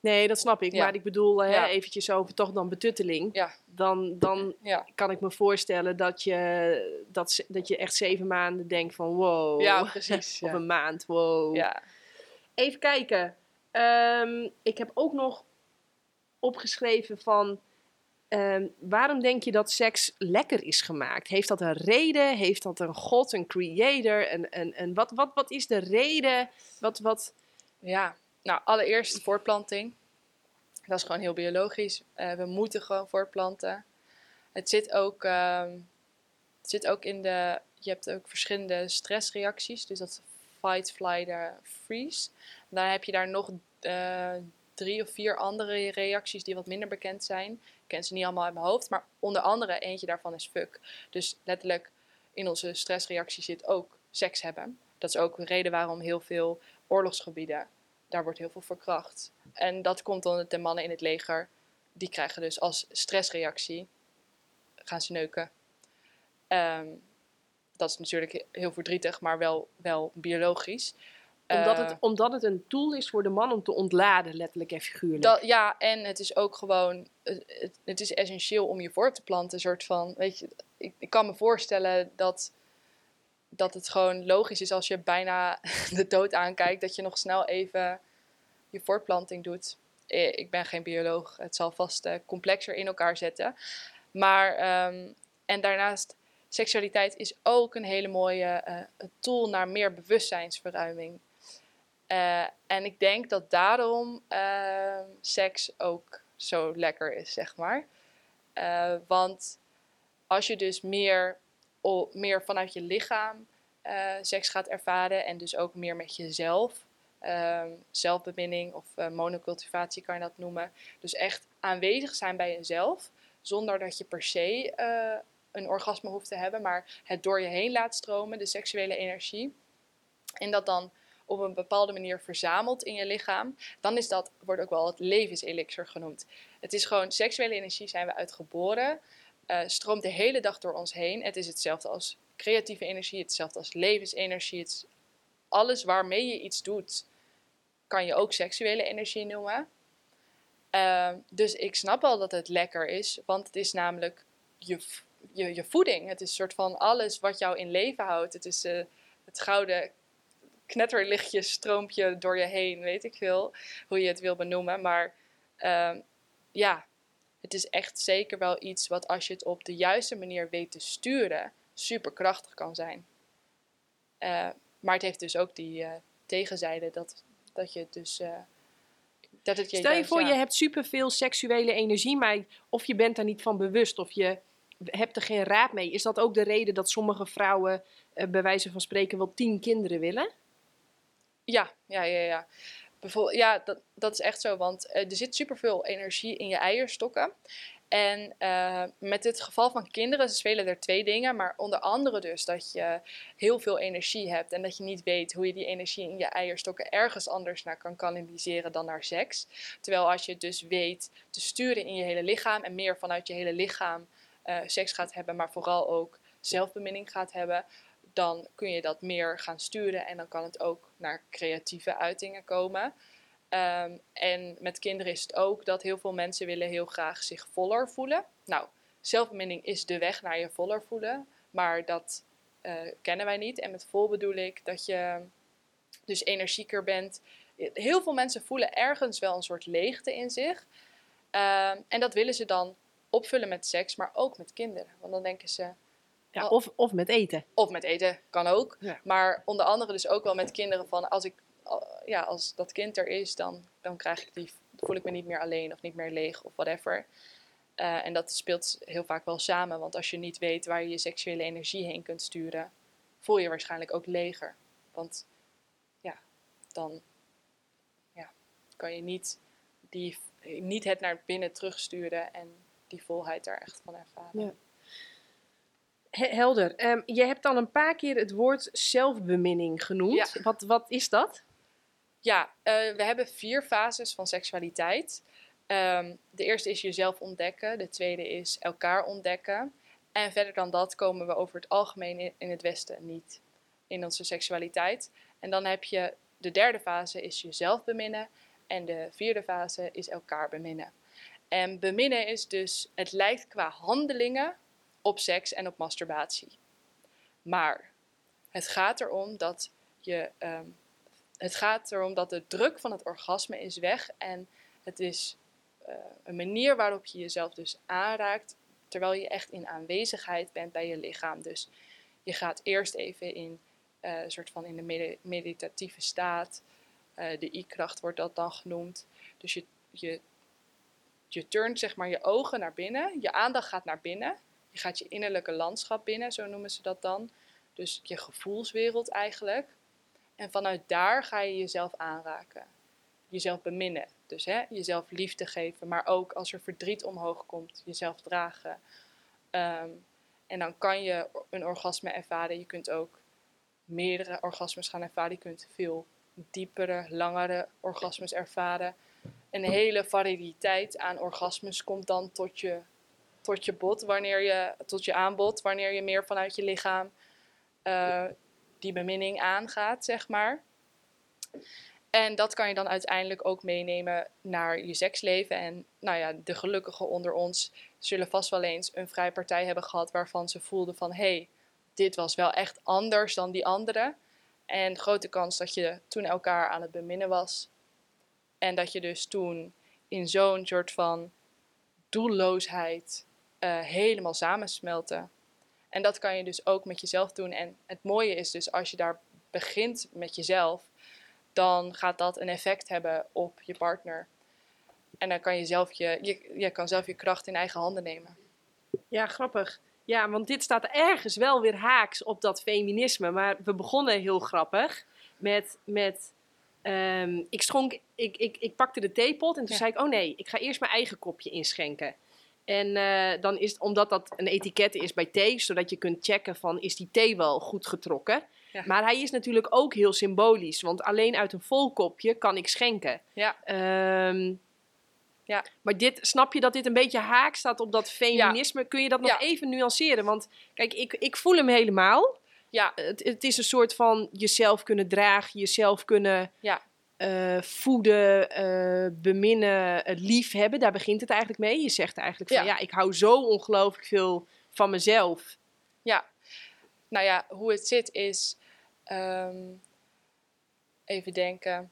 Nee, dat snap ik. Ja. Maar ik bedoel, hè, Ja. eventjes over toch dan betutteling. Ja. Dan, dan kan ik me voorstellen dat je, dat, dat je echt zeven maanden denkt van wow. ja precies. Of een maand, wow. ja. Even kijken. Ehm, ik heb ook nog opgeschreven van... ehm, waarom denk je dat seks lekker is gemaakt? Heeft dat een reden? Heeft dat een god, een creator? Een, een, een, wat, wat, wat is de reden? Wat, wat, Ja, nou allereerst voortplanting. Dat is gewoon heel biologisch. Eh, we moeten gewoon voortplanten. Het zit ook, ehm, het zit ook in de. Je hebt ook verschillende stressreacties. Dus dat is fight, flight, eh, freeze. Dan heb je daar nog eh, drie of vier andere reacties die wat minder bekend zijn. Ik ken ze niet allemaal uit mijn hoofd. Maar onder andere eentje daarvan is fuck. Dus letterlijk in onze stressreactie zit ook seks hebben. Dat is ook een reden waarom heel veel oorlogsgebieden daar wordt heel veel verkracht. En dat komt omdat de mannen in het leger, die krijgen dus als stressreactie, gaan ze neuken. Ehm, dat is natuurlijk heel verdrietig, maar wel, wel biologisch. omdat, Eh, het, omdat het een tool is voor de man om te ontladen, letterlijk en figuurlijk. dat, ja, en het is ook gewoon, het, het- het is essentieel om je voor te planten. Een soort van, weet je, ik, ik kan me voorstellen dat, dat het gewoon logisch is als je bijna de dood aankijkt, dat je nog snel even je voortplanting doet. Eh, Ik ben geen bioloog, het zal vast eh, complexer in elkaar zetten. Maar, ehm, en daarnaast, seksualiteit is ook een hele mooie eh, tool naar meer bewustzijnsverruiming. En ik denk dat daarom ehm, seks ook zo lekker is, zeg maar. Want als je dus meer, meer vanuit je lichaam eh, seks gaat ervaren en dus ook meer met jezelf, ehm, zelfbeminning of eh, monocultivatie kan je dat noemen. Dus echt aanwezig zijn bij jezelf, zonder dat je per se eh, een orgasme hoeft te hebben, maar het door je heen laat stromen, de seksuele energie. En dat dan op een bepaalde manier verzamelt in je lichaam, dan is dat, wordt ook wel het levenselixer genoemd. Het is gewoon, seksuele energie zijn we uitgeboren, eh stroomt de hele dag door ons heen. Het is hetzelfde als creatieve energie, hetzelfde als levensenergie. Het alles waarmee je iets doet, kan je ook seksuele energie noemen. Ehm, dus ik snap wel dat het lekker is, want het is namelijk je, je, je voeding. Het is een soort van alles wat jou in leven houdt. Het is eh, het gouden knetterlichtje stroomt je door je heen, weet ik veel hoe je het wil benoemen. Maar ehm, ja, het is echt zeker wel iets wat als je het op de juiste manier weet te sturen, super krachtig kan zijn. Eh, maar het heeft dus ook die eh, tegenzijde dat, dat je dus. eh, dat het je Stel je juist, voor, ja. je hebt superveel seksuele energie, maar of je bent daar niet van bewust of je hebt er geen raad mee. Is dat ook de reden dat sommige vrouwen bij wijze van spreken wel tien kinderen willen? Ja, ja, ja, ja. Bijvoorbeeld, ja, dat, dat is echt zo, want eh, er zit superveel energie in je eierstokken. En eh, met het geval van kinderen spelen er twee dingen, maar onder andere dus dat je heel veel energie hebt en dat je niet weet hoe je die energie in je eierstokken ergens anders naar kan kanaliseren dan naar seks. Terwijl als je dus weet te sturen in je hele lichaam en meer vanuit je hele lichaam eh, seks gaat hebben, maar vooral ook zelfbeminning gaat hebben, dan kun je dat meer gaan sturen en dan kan het ook naar creatieve uitingen komen. Ehm, en met kinderen is het ook dat heel veel mensen willen heel graag zich voller voelen. Nou, zelfbeminning is de weg naar je voller voelen, maar dat eh, kennen wij niet. En met vol bedoel ik dat je dus energieker bent. Heel veel mensen voelen ergens wel een soort leegte in zich. Ehm, en dat willen ze dan opvullen met seks, maar ook met kinderen. Want dan denken ze. Ja, of, of met eten. Of met eten, kan ook. Ja. Maar onder andere dus ook wel met kinderen van als ik ja, als dat kind er is, dan, dan krijg ik die, voel ik me niet meer alleen of niet meer leeg of whatever. Eh, en dat speelt heel vaak wel samen, want als je niet weet waar je je seksuele energie heen kunt sturen, voel je waarschijnlijk ook leger. Want ja, dan ja, kan je niet, die, niet het naar binnen terugsturen en die volheid er echt van ervaren. Ja. He- helder. Ehm, je hebt al een paar keer het woord zelfbeminning genoemd. Ja. Wat, wat is dat? Ja, eh, we hebben vier fases van seksualiteit. Ehm, de eerste is jezelf ontdekken. De tweede is elkaar ontdekken. En verder dan dat komen we over het algemeen in, in het Westen niet in onze seksualiteit. En dan heb je de derde fase is jezelf beminnen. En de vierde fase is elkaar beminnen. En beminnen is dus, het lijkt qua handelingen op seks en op masturbatie. Maar het gaat erom dat je ehm, het gaat erom dat de druk van het orgasme is weg en het is eh, een manier waarop je jezelf dus aanraakt terwijl je echt in aanwezigheid bent bij je lichaam. Dus je gaat eerst even in eh, een soort van in de medi- meditatieve staat. Eh, de i-kracht wordt dat dan genoemd. Dus je, je, je turnt zeg maar je ogen naar binnen, je aandacht gaat naar binnen. Je gaat je innerlijke landschap binnen, zo noemen ze dat dan. Dus je gevoelswereld eigenlijk. En vanuit daar ga je jezelf aanraken. Jezelf beminnen. Dus hè, jezelf liefde geven. Maar ook als er verdriet omhoog komt, jezelf dragen. Ehm, en dan kan je een orgasme ervaren. Je kunt ook meerdere orgasmes gaan ervaren. Je kunt veel diepere, langere orgasmes ervaren. Een hele variëteit aan orgasmes komt dan tot je, tot je bod, wanneer je, tot je aanbod, wanneer je meer vanuit je lichaam eh, die beminning aangaat, zeg maar. En dat kan je dan uiteindelijk ook meenemen naar je seksleven. En nou ja, de gelukkigen onder ons zullen vast wel eens een vrijpartij hebben gehad waarvan ze voelden van hé, hey, dit was wel echt anders dan die andere. En grote kans dat je toen elkaar aan het beminnen was. En dat je dus toen in zo'n soort van doelloosheid eh, helemaal samensmelte. En dat kan je dus ook met jezelf doen. En het mooie is dus als je daar begint met jezelf, dan gaat dat een effect hebben op je partner. En dan kan je zelf je, je, je kan zelf je kracht in eigen handen nemen. Ja, grappig. Ja, want dit staat ergens wel weer haaks op dat feminisme. Maar we begonnen heel grappig met... met ehm, ik, schonk, ik, ik, ik pakte de theepot en toen Ja. zei ik... Oh nee, ik ga eerst mijn eigen kopje inschenken. En eh, dan is het, omdat dat een etiket is bij thee, zodat je kunt checken van is die thee wel goed getrokken. Ja. Maar hij is natuurlijk ook heel symbolisch, want alleen uit een vol kopje kan ik schenken. Ja. Ehm, Ja. Maar dit, snap je dat dit een beetje haak staat op dat feminisme? Kun je dat nog Ja. even nuanceren? Want kijk, ik, ik voel hem helemaal. Ja, Het, het is een soort van jezelf kunnen dragen, jezelf kunnen Ja. Eh, voeden, eh, beminnen, eh, liefhebben. Daar begint het eigenlijk mee. Je zegt eigenlijk van Ja. ja, ik hou zo ongelooflijk veel van mezelf. Ja, nou ja, hoe het zit is. ehm, even denken.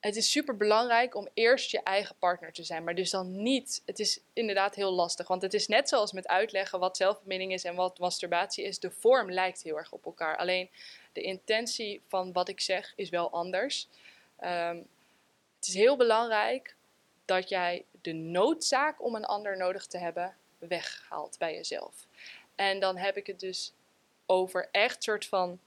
Het is super belangrijk om eerst je eigen partner te zijn, maar dus dan niet. Het is inderdaad heel lastig, want het is net zoals met uitleggen wat zelfbeminning is en wat masturbatie is. De vorm lijkt heel erg op elkaar. Alleen de intentie van wat ik zeg is wel anders. Ehm, het is heel belangrijk dat jij de noodzaak om een ander nodig te hebben weghaalt bij jezelf. En dan heb ik het dus over echt soort van,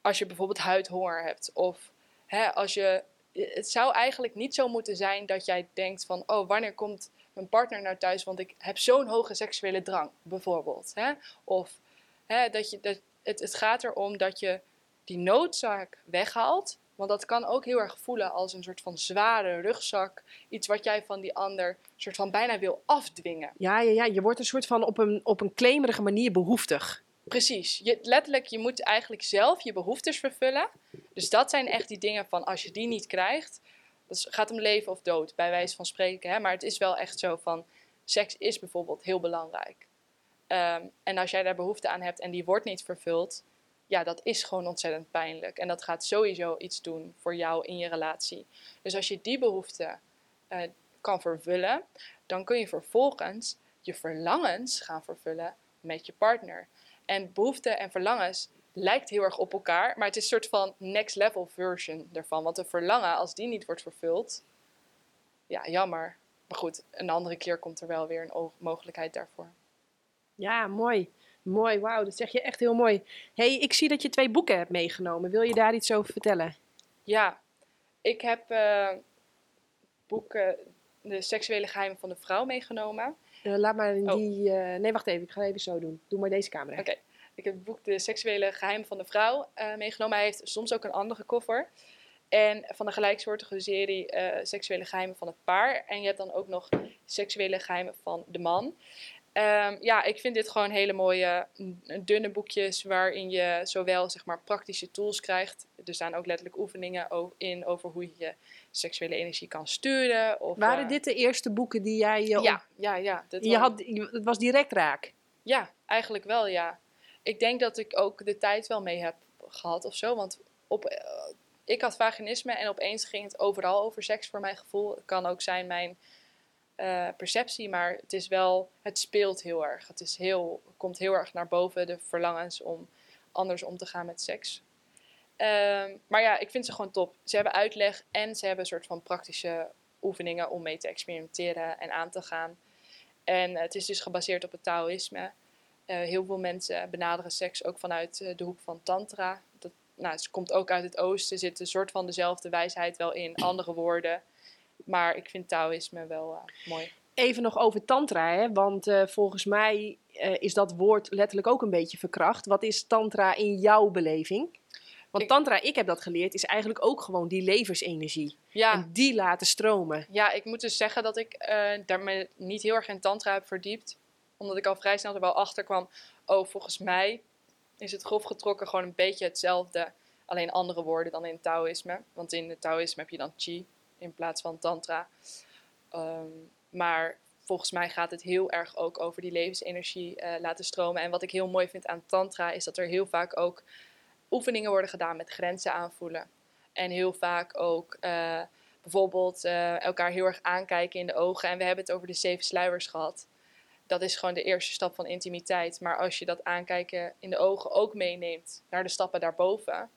als je bijvoorbeeld huidhonger hebt of hè, als je, het zou eigenlijk niet zo moeten zijn dat jij denkt van, oh wanneer komt mijn partner naar thuis, want ik heb zo'n hoge seksuele drang, bijvoorbeeld. Hè? Of hè, dat je, dat, het, het gaat erom dat je die noodzaak weghaalt, want dat kan ook heel erg voelen als een soort van zware rugzak, iets wat jij van die ander soort van bijna wil afdwingen. Ja, ja, ja, je wordt een soort van op een, op een claimerige manier behoeftig. Precies. Je, letterlijk, je moet eigenlijk zelf je behoeftes vervullen. Dus dat zijn echt die dingen van als je die niet krijgt, dat gaat om leven of dood, bij wijze van spreken. Hè? Maar het is wel echt zo van, seks is bijvoorbeeld heel belangrijk. Ehm, en als jij daar behoefte aan hebt en die wordt niet vervuld, ja, dat is gewoon ontzettend pijnlijk. En dat gaat sowieso iets doen voor jou in je relatie. Dus als je die behoefte uh, kan vervullen, dan kun je vervolgens je verlangens gaan vervullen met je partner. En behoeften en verlangens lijkt heel erg op elkaar, maar het is een soort van next level version ervan. Want een verlangen, als die niet wordt vervuld, ja, jammer. Maar goed, een andere keer komt er wel weer een mogelijkheid daarvoor. Ja, mooi. Mooi, wauw, dat zeg je echt heel mooi. hey, ik zie dat je twee boeken hebt meegenomen. Wil je daar iets over vertellen? Ja, ik heb uh, boeken De seksuele geheimen van de vrouw meegenomen. Uh, laat maar in oh. die... Uh, nee, wacht even, ik ga even zo doen. Doe maar deze camera. Oké. Ik heb het boek De seksuele geheimen van de vrouw meegenomen. Hij heeft soms ook een andere koffer. En van de gelijksoortige serie Seksuele geheimen van het paar. En je hebt dan ook nog Seksuele geheimen van de man. Um, ja, ik vind dit gewoon hele mooie, dunne boekjes waarin je zowel zeg maar, praktische tools krijgt. Er staan ook letterlijk oefeningen in over hoe je je seksuele energie kan sturen. Of, Waren uh, dit de eerste boeken die jij... Uh, ja, ja, ja. je had, het was direct raak? Ja, eigenlijk wel, ja. Ik denk dat ik ook de tijd wel mee heb gehad of zo. Want op, uh, ik had vaginisme en opeens ging het overal over seks voor mijn gevoel. Het kan ook zijn mijn uh, perceptie, maar het is wel, het speelt heel erg. Het is heel, komt heel erg naar boven de verlangens om anders om te gaan met seks. Um, maar ja, ik vind ze gewoon top. Ze hebben uitleg en ze hebben een soort van praktische oefeningen om mee te experimenteren en aan te gaan. En het is dus gebaseerd op het Taoïsme. Uh, heel veel mensen benaderen seks ook vanuit de hoek van Tantra. Dat, nou, het komt ook uit het Oosten, zit een soort van dezelfde wijsheid wel in, andere woorden. Maar ik vind Taoïsme wel uh, mooi. Even nog over Tantra, hè? want uh, volgens mij uh, is dat woord letterlijk ook een beetje verkracht. Wat is Tantra in jouw beleving? Want ik, Tantra, ik heb dat geleerd, is eigenlijk ook gewoon die levensenergie. Ja. En die laten stromen. Ja, ik moet dus zeggen dat ik daar me niet heel erg in Tantra heb verdiept. Omdat ik al vrij snel er wel achter kwam. Oh, volgens mij is het grof getrokken gewoon een beetje hetzelfde. Alleen andere woorden dan in Taoïsme. Want in het Taoïsme heb je dan Chi in plaats van tantra. Ehm, maar volgens mij gaat het heel erg ook over die levensenergie uh, laten stromen. En wat ik heel mooi vind aan tantra is dat er heel vaak ook oefeningen worden gedaan met grenzen aanvoelen. En heel vaak ook uh, bijvoorbeeld uh, elkaar heel erg aankijken in de ogen. En we hebben het over de zeven sluiers gehad. Dat is gewoon de eerste stap van intimiteit. Maar als je dat aankijken in de ogen ook meeneemt naar de stappen daarboven.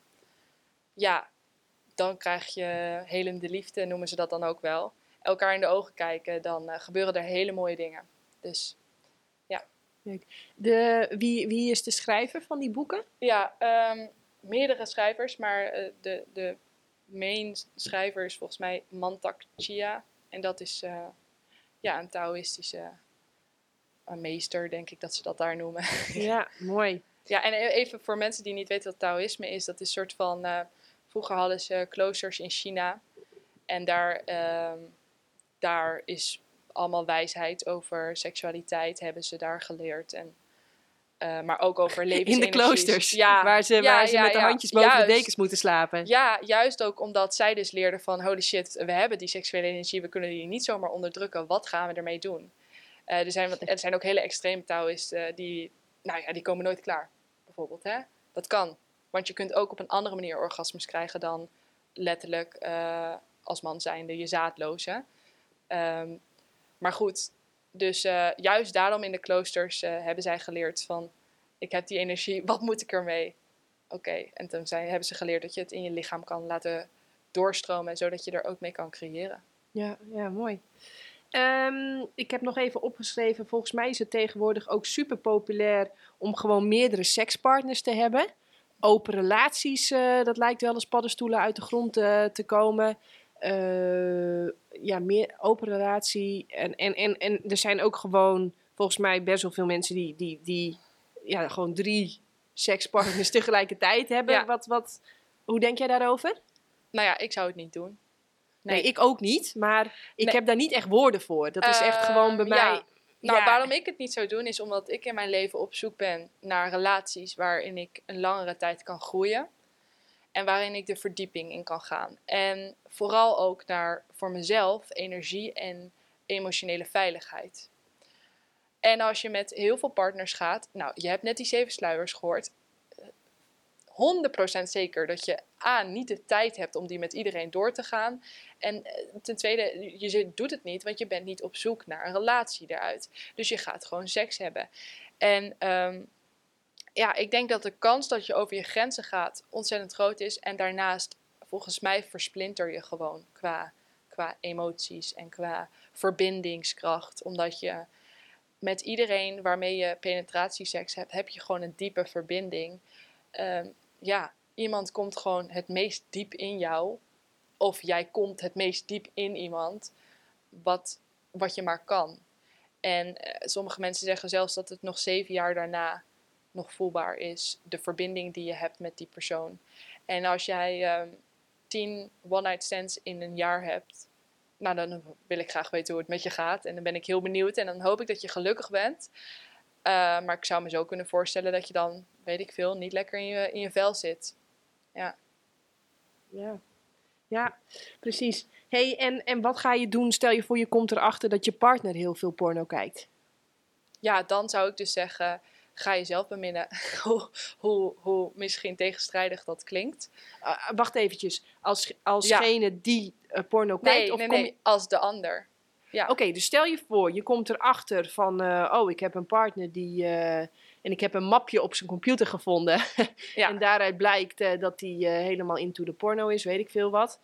Ja, dan krijg je helende liefde, noemen ze dat dan ook wel. Elkaar in de ogen kijken, dan uh, gebeuren er hele mooie dingen. Dus ja. De, wie, wie is de schrijver van die boeken? Ja, um, meerdere schrijvers, maar uh, de, de main schrijver is volgens mij Mantak Chia. En dat is uh, ja, een Taoïstische meester, denk ik dat ze dat daar noemen. ja, mooi. Ja, en e-, even voor mensen die niet weten wat Taoïsme is, dat is een soort van Vroeger hadden ze kloosters in China. En daar, uh, daar is allemaal wijsheid over seksualiteit hebben ze daar geleerd. En, uh, maar ook over levensenergie. In de kloosters, ja, waar ze, waar ze met de handjes boven de dekens moeten slapen. Ja, juist ook omdat zij dus leerden van... holy shit, we hebben die seksuele energie, we kunnen die niet zomaar onderdrukken. Wat gaan we ermee doen? Uh, er, zijn, er zijn ook hele extreme Taoïsten die... Nou ja, die komen nooit klaar, bijvoorbeeld. Hè? Dat kan. Want je kunt ook op een andere manier orgasmes krijgen dan letterlijk uh, als man zijnde je zaadloze. Um, maar goed, dus uh, juist daarom in de kloosters uh, hebben zij geleerd van... ik heb die energie, wat moet ik ermee? Oké, en toen zijn, hebben ze geleerd dat je het in je lichaam kan laten doorstromen... zodat je er ook mee kan creëren. Ja, ja mooi. Um, ik heb nog even opgeschreven, volgens mij is het tegenwoordig ook super populair... om gewoon meerdere sekspartners te hebben open relaties, uh, dat lijkt wel eens paddenstoelen uit de grond uh, te komen. Uh, ja, meer open relatie. En, en, en, en er zijn ook gewoon, volgens mij, best wel veel mensen die, die, die ja, gewoon drie sekspartners tegelijkertijd hebben. Ja. Wat, wat, hoe denk jij daarover? Nou ja, ik zou het niet doen. Nee, nee ik ook niet. Maar ik nee. heb daar niet echt woorden voor. Dat is echt gewoon bij mij... Nou, Ja. waarom ik het niet zou doen, is omdat ik in mijn leven op zoek ben naar relaties waarin ik een langere tijd kan groeien. En waarin ik de verdieping in kan gaan. En vooral ook naar voor mezelf energie en emotionele veiligheid. En als je met heel veel partners gaat, nou, je hebt net die zeven sluiers gehoord. Eh, 100% zeker dat je A, niet de tijd hebt om die met iedereen door te gaan. En eh, ten tweede, je doet het niet, want je bent niet op zoek naar een relatie daaruit. Dus je gaat gewoon seks hebben. En ehm, ja, ik denk dat de kans dat je over je grenzen gaat ontzettend groot is. En daarnaast, volgens mij, versplinter je gewoon qua, qua emoties en qua verbindingskracht. Omdat je met iedereen waarmee je penetratieseks hebt, heb je gewoon een diepe verbinding. Ehm, ja, iemand komt gewoon het meest diep in jou. Of jij komt het meest diep in iemand. Wat, wat je maar kan. En eh, sommige mensen zeggen zelfs dat het nog zeven jaar daarna nog voelbaar is. De verbinding die je hebt met die persoon. En als jij ehm, tien one-night stands in een jaar hebt. Nou, dan wil ik graag weten hoe het met je gaat. En dan ben ik heel benieuwd. En dan hoop ik dat je gelukkig bent. Eh, maar ik zou me zo kunnen voorstellen dat je dan, weet ik veel, niet lekker in je, in je vel zit. Ja, ja precies. hey, en, en wat ga je doen? Stel je voor, je komt erachter dat je partner heel veel porno kijkt. Ja, dan zou ik dus zeggen, ga jezelf beminnen. hoe, hoe, hoe misschien tegenstrijdig dat klinkt. Ah, wacht eventjes. Als, Ja. alsgene die eh, porno kijkt? Nee, of nee, kom nee, als de ander. Ja. Oké, dus stel je voor, je komt erachter van, eh, oh, ik heb een partner die, eh, en ik heb een mapje op zijn computer gevonden. Ja. en daaruit blijkt eh, dat hij helemaal into de porno is, weet ik veel wat.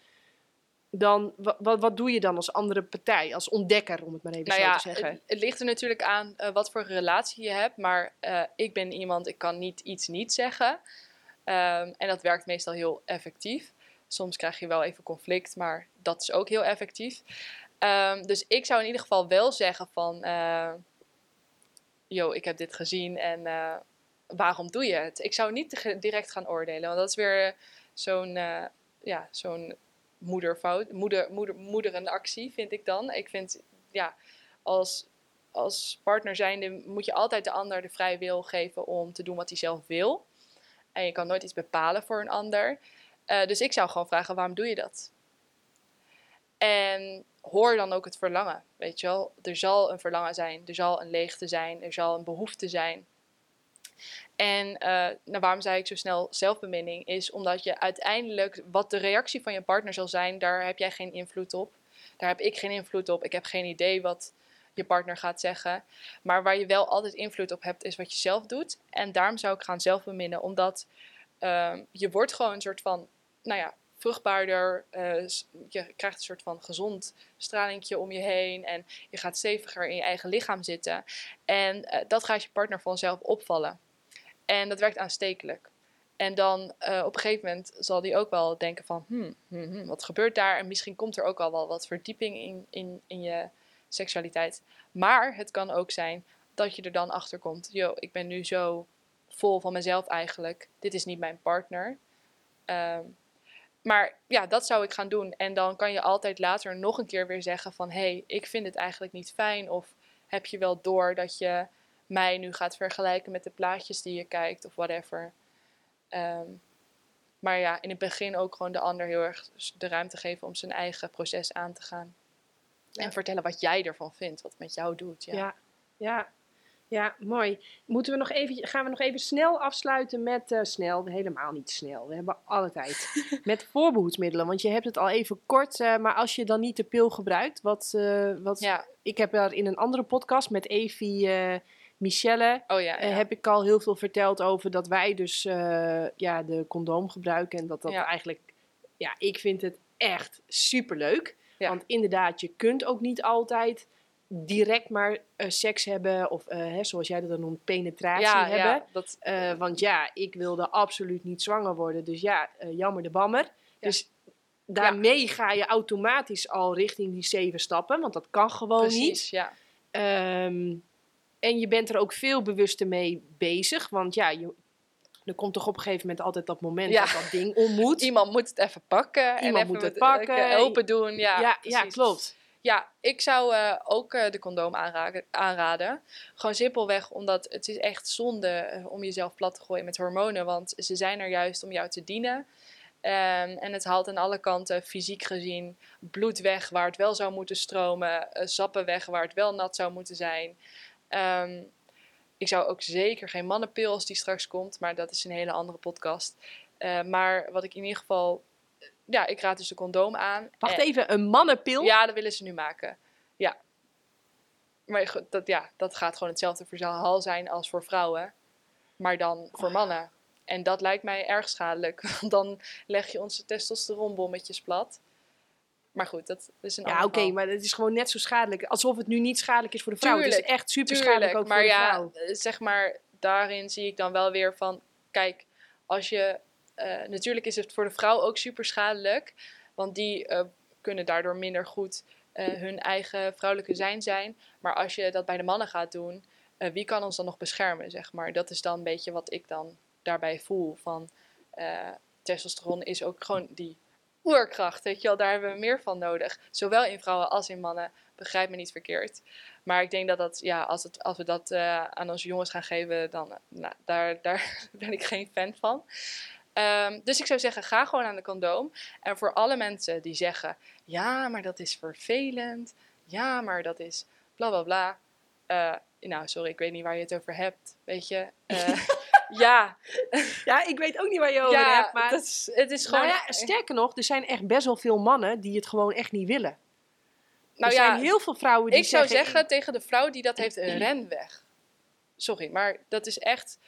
Dan, wa- wa- wat doe je dan als andere partij, als ontdekker, om het maar even Nou zo ja, te zeggen? het, het ligt er natuurlijk aan wat voor relatie je hebt. Maar ik ben iemand, ik kan niet iets niet zeggen. Ehm, en dat werkt meestal heel effectief. Soms krijg je wel even conflict, maar dat is ook heel effectief. Ehm, dus ik zou in ieder geval wel zeggen van... eh yo, ik heb dit gezien en eh, waarom doe je het? Ik zou niet direct gaan oordelen, want dat is weer zo'n eh, ja, zo'n moederfout, moeder, moeder, moederenactie vind ik dan. Ik vind, ja, als, als partner zijnde moet je altijd de ander de vrije wil geven om te doen wat hij zelf wil. En je kan nooit iets bepalen voor een ander. Dus ik zou gewoon vragen, waarom doe je dat? En hoor dan ook het verlangen, weet je wel. Er zal een verlangen zijn, er zal een leegte zijn, er zal een behoefte zijn. En eh, nou, waarom zei ik zo snel zelfbeminning? Is omdat je uiteindelijk, wat de reactie van je partner zal zijn, daar heb jij geen invloed op. Daar heb ik geen invloed op. Ik heb geen idee wat je partner gaat zeggen. Maar waar je wel altijd invloed op hebt, is wat je zelf doet. En daarom zou ik gaan zelfbeminnen, omdat ehm, je wordt gewoon een soort van, nou ja, vruchtbaarder. eh, je krijgt een soort van gezond stralingje om je heen. En je gaat steviger in je eigen lichaam zitten. En eh, dat gaat je partner vanzelf opvallen. En dat werkt aanstekelijk. En dan eh, op een gegeven moment zal die ook wel denken van, hmm, hmm, hmm, wat gebeurt daar? En misschien komt er ook al wel wat verdieping in, in, in je seksualiteit. Maar het kan ook zijn dat je er dan achter komt, yo, ik ben nu zo vol van mezelf eigenlijk. Dit is niet mijn partner. Ehm, maar ja, dat zou ik gaan doen. En dan kan je altijd later nog een keer weer zeggen van, hé, hey, ik vind het eigenlijk niet fijn. Of heb je wel door dat je mij nu gaat vergelijken met de plaatjes die je kijkt of whatever. Ehm, maar ja, in het begin ook gewoon de ander heel erg de ruimte geven om zijn eigen proces aan te gaan. Ja. En vertellen wat jij ervan vindt, wat het met jou doet. Ja. Ja, ja, ja, mooi. Moeten we nog even, gaan we nog even snel afsluiten met, eh, snel, helemaal niet snel, we hebben alle tijd, met voorbehoedsmiddelen. Want je hebt het al even kort, eh, maar als je dan niet de pil gebruikt, wat, eh, wat Ja. ik heb daar in een andere podcast met Evie eh, Michelle, Oh ja. ja. heb ik al heel veel verteld over dat wij dus ja, de condoom gebruiken. En dat dat eigenlijk, ja, ik vind het echt superleuk. Ja. Want inderdaad, je kunt ook niet altijd direct maar eh, seks hebben. Of eh, hè, zoals jij dat dan noemt, penetratie ja, hebben. ja, dat, Eh, want ja, ik wilde absoluut niet zwanger worden. Dus ja, jammer de bammer. Dus daarmee ga je automatisch al richting die zeven stappen. Want dat kan gewoon niet. precies, ja. Ehm, en je bent er ook veel bewuster mee bezig. Want ja, je, er komt toch op een gegeven moment altijd dat moment Ja. dat dat ding om moet. Iemand moet het even pakken. en Iemand even moet het pakken. open doen. Ja, ja, ja, klopt. Ja, ik zou eh, ook eh, de condoom aanraden. Gewoon simpelweg omdat het is echt zonde eh, om jezelf plat te gooien met hormonen. Want ze zijn er juist om jou te dienen. Ehm, en het haalt aan alle kanten, fysiek gezien, bloed weg waar het wel zou moeten stromen. sappen weg waar het wel nat zou moeten zijn. Ehm, ik zou ook zeker geen mannenpil als die straks komt. Maar dat is een hele andere podcast. Maar wat ik in ieder geval... Ja, ik raad dus de condoom aan. Wacht En- even, een mannenpil? ja, dat willen ze nu maken. Ja. Maar dat, ja, dat gaat gewoon hetzelfde verhaal zijn als voor vrouwen. Maar dan voor mannen. En dat lijkt mij erg schadelijk. Want dan leg je onze testosteronbommetjes plat. Maar goed, dat is een Ja, oké, maar het is gewoon net zo schadelijk. Alsof het nu niet schadelijk is voor de vrouw. het Tuurlijk, is echt super schadelijk ook maar voor de ja, vrouw. eh, zeg maar, daarin zie ik dan wel weer van... Kijk, als je... eh, natuurlijk is het voor de vrouw ook super schadelijk. Want die eh, kunnen daardoor minder goed eh, hun eigen vrouwelijke zijn zijn. Maar als je dat bij de mannen gaat doen... wie kan ons dan nog beschermen, zeg maar? Dat is dan een beetje wat ik dan daarbij voel. Van testosteron is ook gewoon die oerkracht, weet je wel. Daar hebben we meer van nodig. Zowel in vrouwen als in mannen. Begrijp me niet verkeerd. Maar ik denk dat dat, ja, als, het, als we dat aan onze jongens gaan geven, dan nou, daar, daar ben ik geen fan van. Ehm, dus ik zou zeggen, ga gewoon aan de condoom. En voor alle mensen die zeggen, ja, maar dat is vervelend. Ja, maar dat is bla bla bla. Eh, nou, sorry, ik weet niet waar je het over hebt. Weet je? Eh, ja, Ja, ik weet ook niet waar je over ja hebt, maar... dat is, het is gewoon... nou ja, sterker nog, er zijn echt best wel veel mannen die het gewoon echt niet willen. Nou er ja, zijn heel veel vrouwen die ik zou zeggen... tegen de vrouw die dat heeft, ren weg. Sorry, maar dat is echt...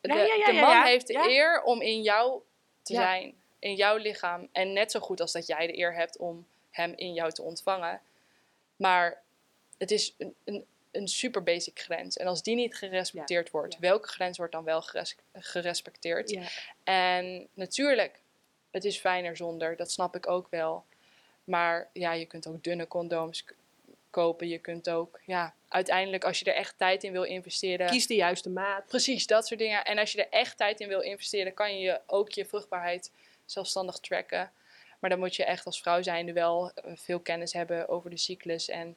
De, Ja, ja, ja, de man heeft de eer om in jou te zijn. In jouw lichaam. En net zo goed als dat jij de eer hebt om hem in jou te ontvangen. Maar het is een, een, een super basic grens. En als die niet gerespecteerd wordt, welke grens wordt dan wel geres- gerespecteerd? En natuurlijk, het is fijner zonder, dat snap ik ook wel. Maar ja, je kunt ook dunne condooms kopen. Je kunt ook, ja, uiteindelijk als je er echt tijd in wil investeren. kies de juiste maat. Precies, dat soort dingen. En als je er echt tijd in wil investeren, kan je ook je vruchtbaarheid zelfstandig tracken. Maar dan moet je echt als vrouw zijnde wel eh, veel kennis hebben over de cyclus. En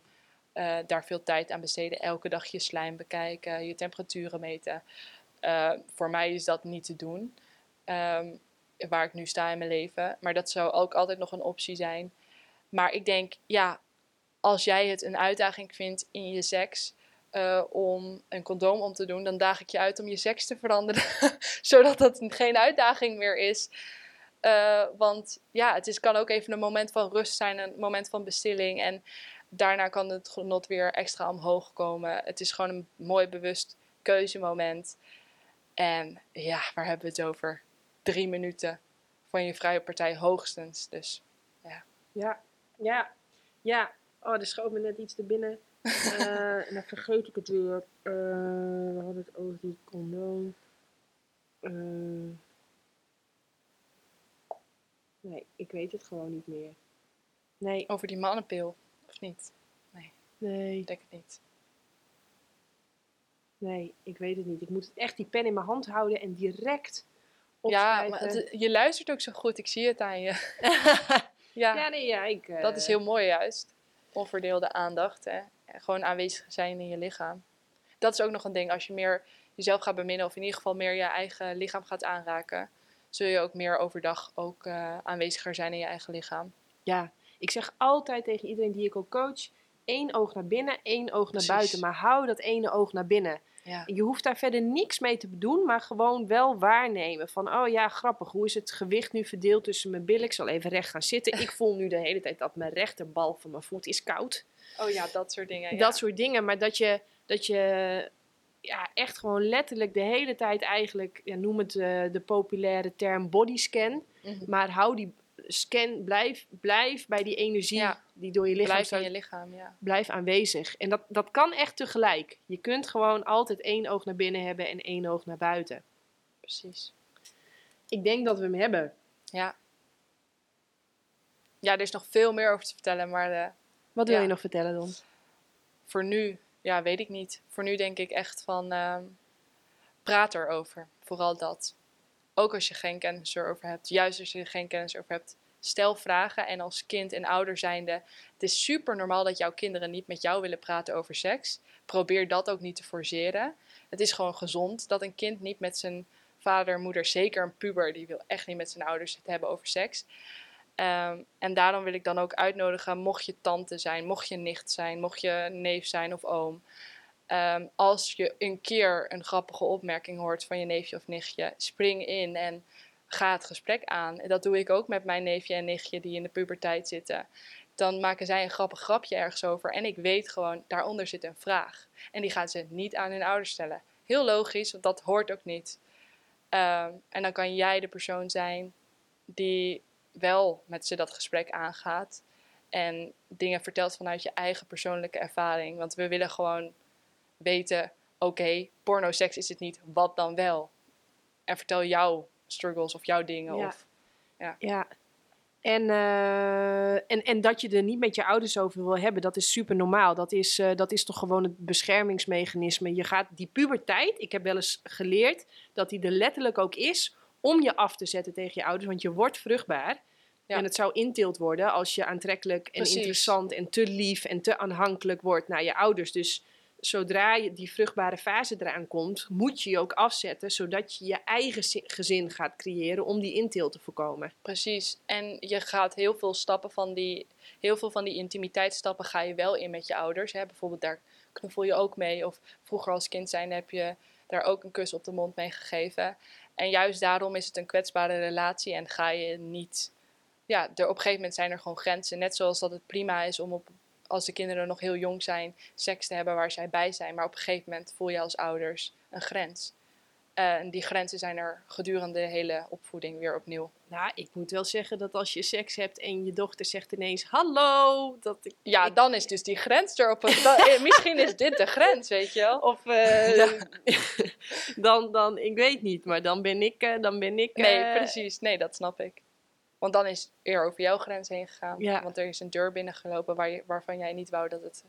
eh, daar veel tijd aan besteden. Elke dag je slijm bekijken, je temperaturen meten. Eh, voor mij is dat niet te doen. ehm, waar ik nu sta in mijn leven. Maar dat zou ook altijd nog een optie zijn. Maar ik denk, ja, als jij het een uitdaging vindt in je seks eh, om een condoom om te doen, dan daag ik je uit om je seks te veranderen. Zodat dat geen uitdaging meer is. Eh, want ja, het is, kan ook even een moment van rust zijn, een moment van bestilling. En daarna kan het genot weer extra omhoog komen. Het is gewoon een mooi bewust keuzemoment. En ja, waar hebben we het over? Drie minuten van je vrije partij hoogstens. Dus Ja, ja, ja. Oh, er schoot me net iets te binnen. Eh, en dan vergeet ik het weer. Eh, we hadden het over die condoom. Eh, nee, ik weet het gewoon niet meer. Nee, over die mannenpil, of niet? nee, Ik denk het niet. nee, ik weet het niet. Ik moet echt die pen in mijn hand houden en direct Ja, opschrijven. maar het- je luistert ook zo goed. Ik zie het aan je. ja, ja, nee, ja, ik... dat is heel mooi juist. Onverdeelde aandacht. Hè? En Gewoon aanwezig zijn in je lichaam. Dat is ook nog een ding. Als je meer jezelf gaat beminnen, of in ieder geval meer je eigen lichaam gaat aanraken, zul je ook meer overdag ook eh, aanweziger zijn in je eigen lichaam. Ja, ik zeg altijd tegen iedereen die ik ook coach: één oog naar binnen, één oog naar buiten. Maar hou dat ene oog naar binnen. Ja. Je hoeft daar verder niks mee te doen, maar gewoon wel waarnemen. Van, oh ja, grappig, hoe is het gewicht nu verdeeld tussen mijn billen? Ik zal even recht gaan zitten. Ik voel nu de hele tijd dat mijn rechterbal van mijn voet is koud. Oh ja, dat soort dingen. Ja. Dat soort dingen, maar dat je, dat je ja, echt gewoon letterlijk de hele tijd eigenlijk, ja, noem het eh, de populaire term bodyscan. Mhm. Maar hou die scan, blijf, blijf bij die energie Ja. die door je lichaam Blijf in je lichaam, ja. blijf aanwezig. En dat, dat kan echt tegelijk. Je kunt gewoon altijd één oog naar binnen hebben en één oog naar buiten. Precies. Ik denk dat we hem hebben. Ja. Ja, er is nog veel meer over te vertellen, maar eh, Wat wil Ja. je nog vertellen dan? voor nu, ja, weet ik niet. Voor nu denk ik echt van, ehm, praat erover. Vooral dat. Ook als je geen kennis erover hebt. Juist als je er geen kennis over hebt, stel vragen. En als kind en ouder zijnde, het is super normaal dat jouw kinderen niet met jou willen praten over seks. Probeer dat ook niet te forceren. Het is gewoon gezond dat een kind niet met zijn vader, moeder, zeker een puber, die wil echt niet met zijn ouders het hebben over seks. Ehm, en daarom wil ik dan ook uitnodigen, mocht je tante zijn, mocht je nicht zijn, mocht je neef zijn of oom. Ehm, als je een keer een grappige opmerking hoort van je neefje of nichtje, spring in en ga het gesprek aan. En dat doe ik ook met mijn neefje en nichtje die in de puberteit zitten. Dan maken zij een grappig grapje ergens over en ik weet gewoon, daaronder zit een vraag. En die gaan ze niet aan hun ouders stellen. Heel logisch, want dat hoort ook niet. Ehm, en dan kan jij de persoon zijn die wel met ze dat gesprek aangaat. En dingen vertelt vanuit je eigen persoonlijke ervaring. Want we willen gewoon weten, oké, porno-seks is het niet, wat dan wel? En vertel jouw struggles of jouw dingen. Ja. Of, ja. Ja. En, eh, en, en dat je er niet met je ouders over wil hebben, dat is super normaal. Dat is, eh, dat is toch gewoon het beschermingsmechanisme. Je gaat die puberteit, ik heb wel eens geleerd dat die er letterlijk ook is om je af te zetten tegen je ouders, want je wordt vruchtbaar. Ja. En het zou inteelt worden als je aantrekkelijk en Precies. interessant en te lief en te aanhankelijk wordt naar je ouders. Dus zodra je die vruchtbare fase eraan komt, moet je je ook afzetten, zodat je je eigen zi- gezin gaat creëren om die inteelt te voorkomen. Precies. En je gaat heel veel stappen van die, heel veel van die intimiteitsstappen ga je wel in met je ouders. Hè? Bijvoorbeeld daar knuffel je ook mee. Of vroeger als kind zijn heb je daar ook een kus op de mond mee gegeven. En juist daarom is het een kwetsbare relatie en ga je niet. Ja, er, op een gegeven moment zijn er gewoon grenzen. Net zoals dat het prima is om op, als de kinderen nog heel jong zijn, seks te hebben waar zij bij zijn. Maar op een gegeven moment voel je als ouders een grens. Eh, en die grenzen zijn er gedurende de hele opvoeding weer opnieuw. Nou, ik moet wel zeggen dat als je seks hebt en je dochter zegt ineens hallo, dat ik... Ja, ik- dan is dus die grens erop. eh, misschien is dit de grens, weet je wel. Of, eh, Ja. dan, dan, ik weet niet, maar dan ben ik, dan ben ik... Nee, precies. Nee, dat snap ik. Want dan is eer over jouw grens heen gegaan. Ja. Want er is een deur binnengelopen waar je, waarvan jij niet wou dat het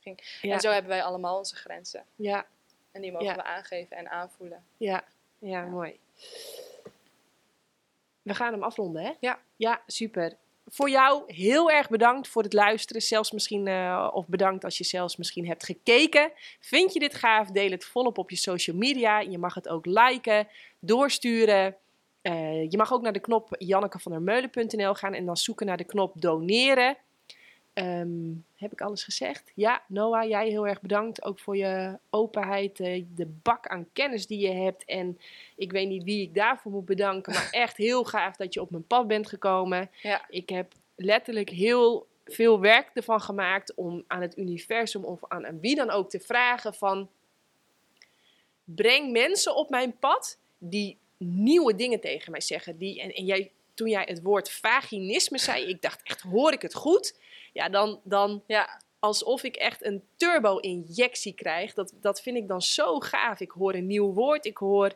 ging. Ja, En zo hebben wij allemaal onze grenzen. ja, En die mogen Ja. we aangeven en aanvoelen. ja, ja, Ja. mooi. We gaan hem afronden, hè? Ja. Ja, super. Voor jou heel erg bedankt voor het luisteren. Zelfs misschien, eh, of bedankt als je zelfs misschien hebt gekeken. Vind je dit gaaf? Deel het volop op je social media. Je mag het ook liken, doorsturen. Eh, je mag ook naar de knop jannekevandermeulen.nl gaan en dan zoeken naar de knop doneren. Ehm, heb ik alles gezegd? Ja, Noah, jij heel erg bedankt. Ook voor je openheid, eh, de bak aan kennis die je hebt. En ik weet niet wie ik daarvoor moet bedanken, maar echt heel gaaf dat je op mijn pad bent gekomen. Ja. Ik heb letterlijk heel veel werk ervan gemaakt om aan het universum of aan, aan wie dan ook te vragen van... Breng mensen op mijn pad die nieuwe dingen tegen mij zeggen. Die, en, en jij, toen jij het woord vaginisme zei, ik dacht echt, hoor ik het goed? Ja, dan, dan Ja, alsof ik echt een turbo-injectie krijg. Dat, dat vind ik dan zo gaaf. Ik hoor een nieuw woord, ik hoor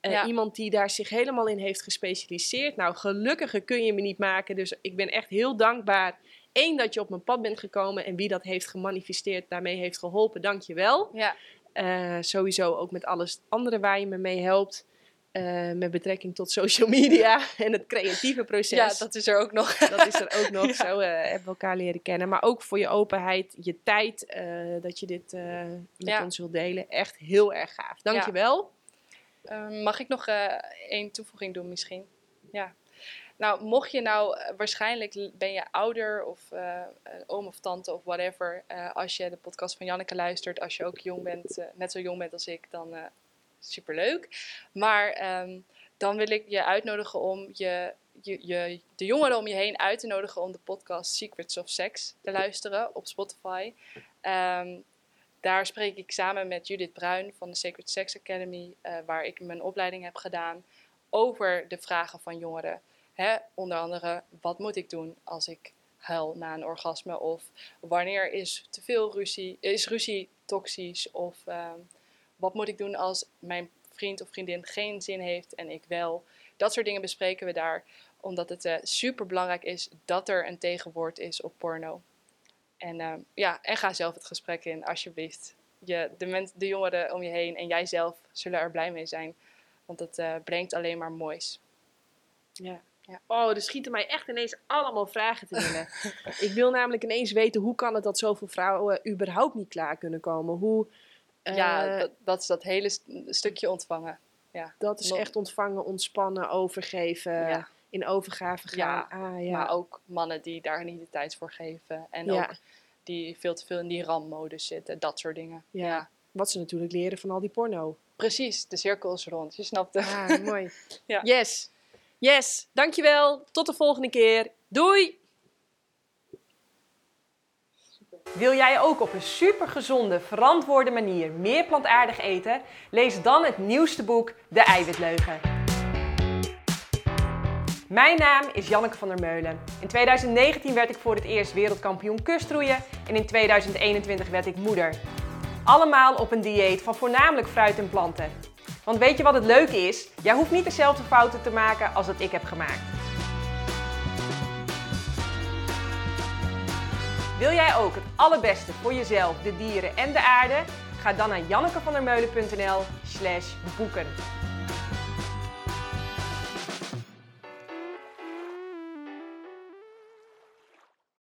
eh, Ja. iemand die daar zich helemaal in heeft gespecialiseerd. Nou, gelukkiger kun je me niet maken. Dus ik ben echt heel dankbaar. Eén, dat je op mijn pad bent gekomen en wie dat heeft gemanifesteerd, daarmee heeft geholpen. Dank je wel. ja, Eh, sowieso ook met alles andere waar je me mee helpt. Eh, met betrekking tot social media en het creatieve proces. ja, dat is er ook nog. Dat is er ook nog. Ja. Zo eh, hebben we elkaar leren kennen. Maar ook voor je openheid, je tijd, eh, dat je dit met Ja. ons wilt delen. Echt heel erg gaaf. Dank je wel. Ehm, mag ik nog één toevoeging doen misschien? Ja. Nou, mocht je nou, waarschijnlijk ben je ouder of oom of tante of whatever. als je de podcast van Janneke luistert, als je ook jong bent, net zo jong bent als ik, dan superleuk. Maar ehm, dan wil ik je uitnodigen om je, je, de jongeren om je heen uit te nodigen om de podcast Secrets of Sex te luisteren op Spotify. Ehm, daar spreek ik samen met Judith Bruin van de Sacred Sex Academy, eh, waar ik mijn opleiding heb gedaan, over de vragen van jongeren. Hè, onder andere, wat moet ik doen als ik huil na een orgasme? Of wanneer is te veel ruzie, is ruzie toxisch? Of ehm, wat moet ik doen als mijn vriend of vriendin geen zin heeft en ik wel? Dat soort dingen bespreken we daar, omdat het super belangrijk is dat er een tegenwoord is op porno. En, ehm, ja, en ga zelf het gesprek in, alsjeblieft. Je, de, de jongeren om je heen en jijzelf zullen er blij mee zijn. Want het eh, brengt alleen maar moois. Ja. Ja. Oh, er schieten mij echt ineens allemaal vragen te binnen. ik wil namelijk ineens weten hoe kan het dat zoveel vrouwen überhaupt niet klaar kunnen komen? Hoe, ja, eh, dat, dat is dat hele st- stukje ontvangen. dat is echt ontvangen, ontspannen, overgeven, Ja. in overgave gaan. Ja, ah, ja. Maar ook mannen die daar niet de tijd voor geven. En Ja. ook die veel te veel in die rammodus zitten. Dat soort dingen. Ja. Wat ze natuurlijk leren van al die porno. Precies, de cirkel is rond. Je snapt het. Ah, mooi. Ja. Yes. Yes. Dankjewel. Tot de volgende keer. Doei. Wil jij ook op een supergezonde, verantwoorde manier meer plantaardig eten? Lees dan het nieuwste boek De Eiwitleugen. Mijn naam is Janneke van der Meulen. In 2019 werd ik voor het eerst wereldkampioen kustroeien en in 2021 werd ik moeder. Allemaal op een dieet van voornamelijk fruit en planten. Want weet je wat het leuke is? Jij hoeft niet dezelfde fouten te maken als dat ik heb gemaakt. Wil jij ook het allerbeste voor jezelf, de dieren en de aarde? Ga dan naar jannekevandermeulen.nl slash boeken.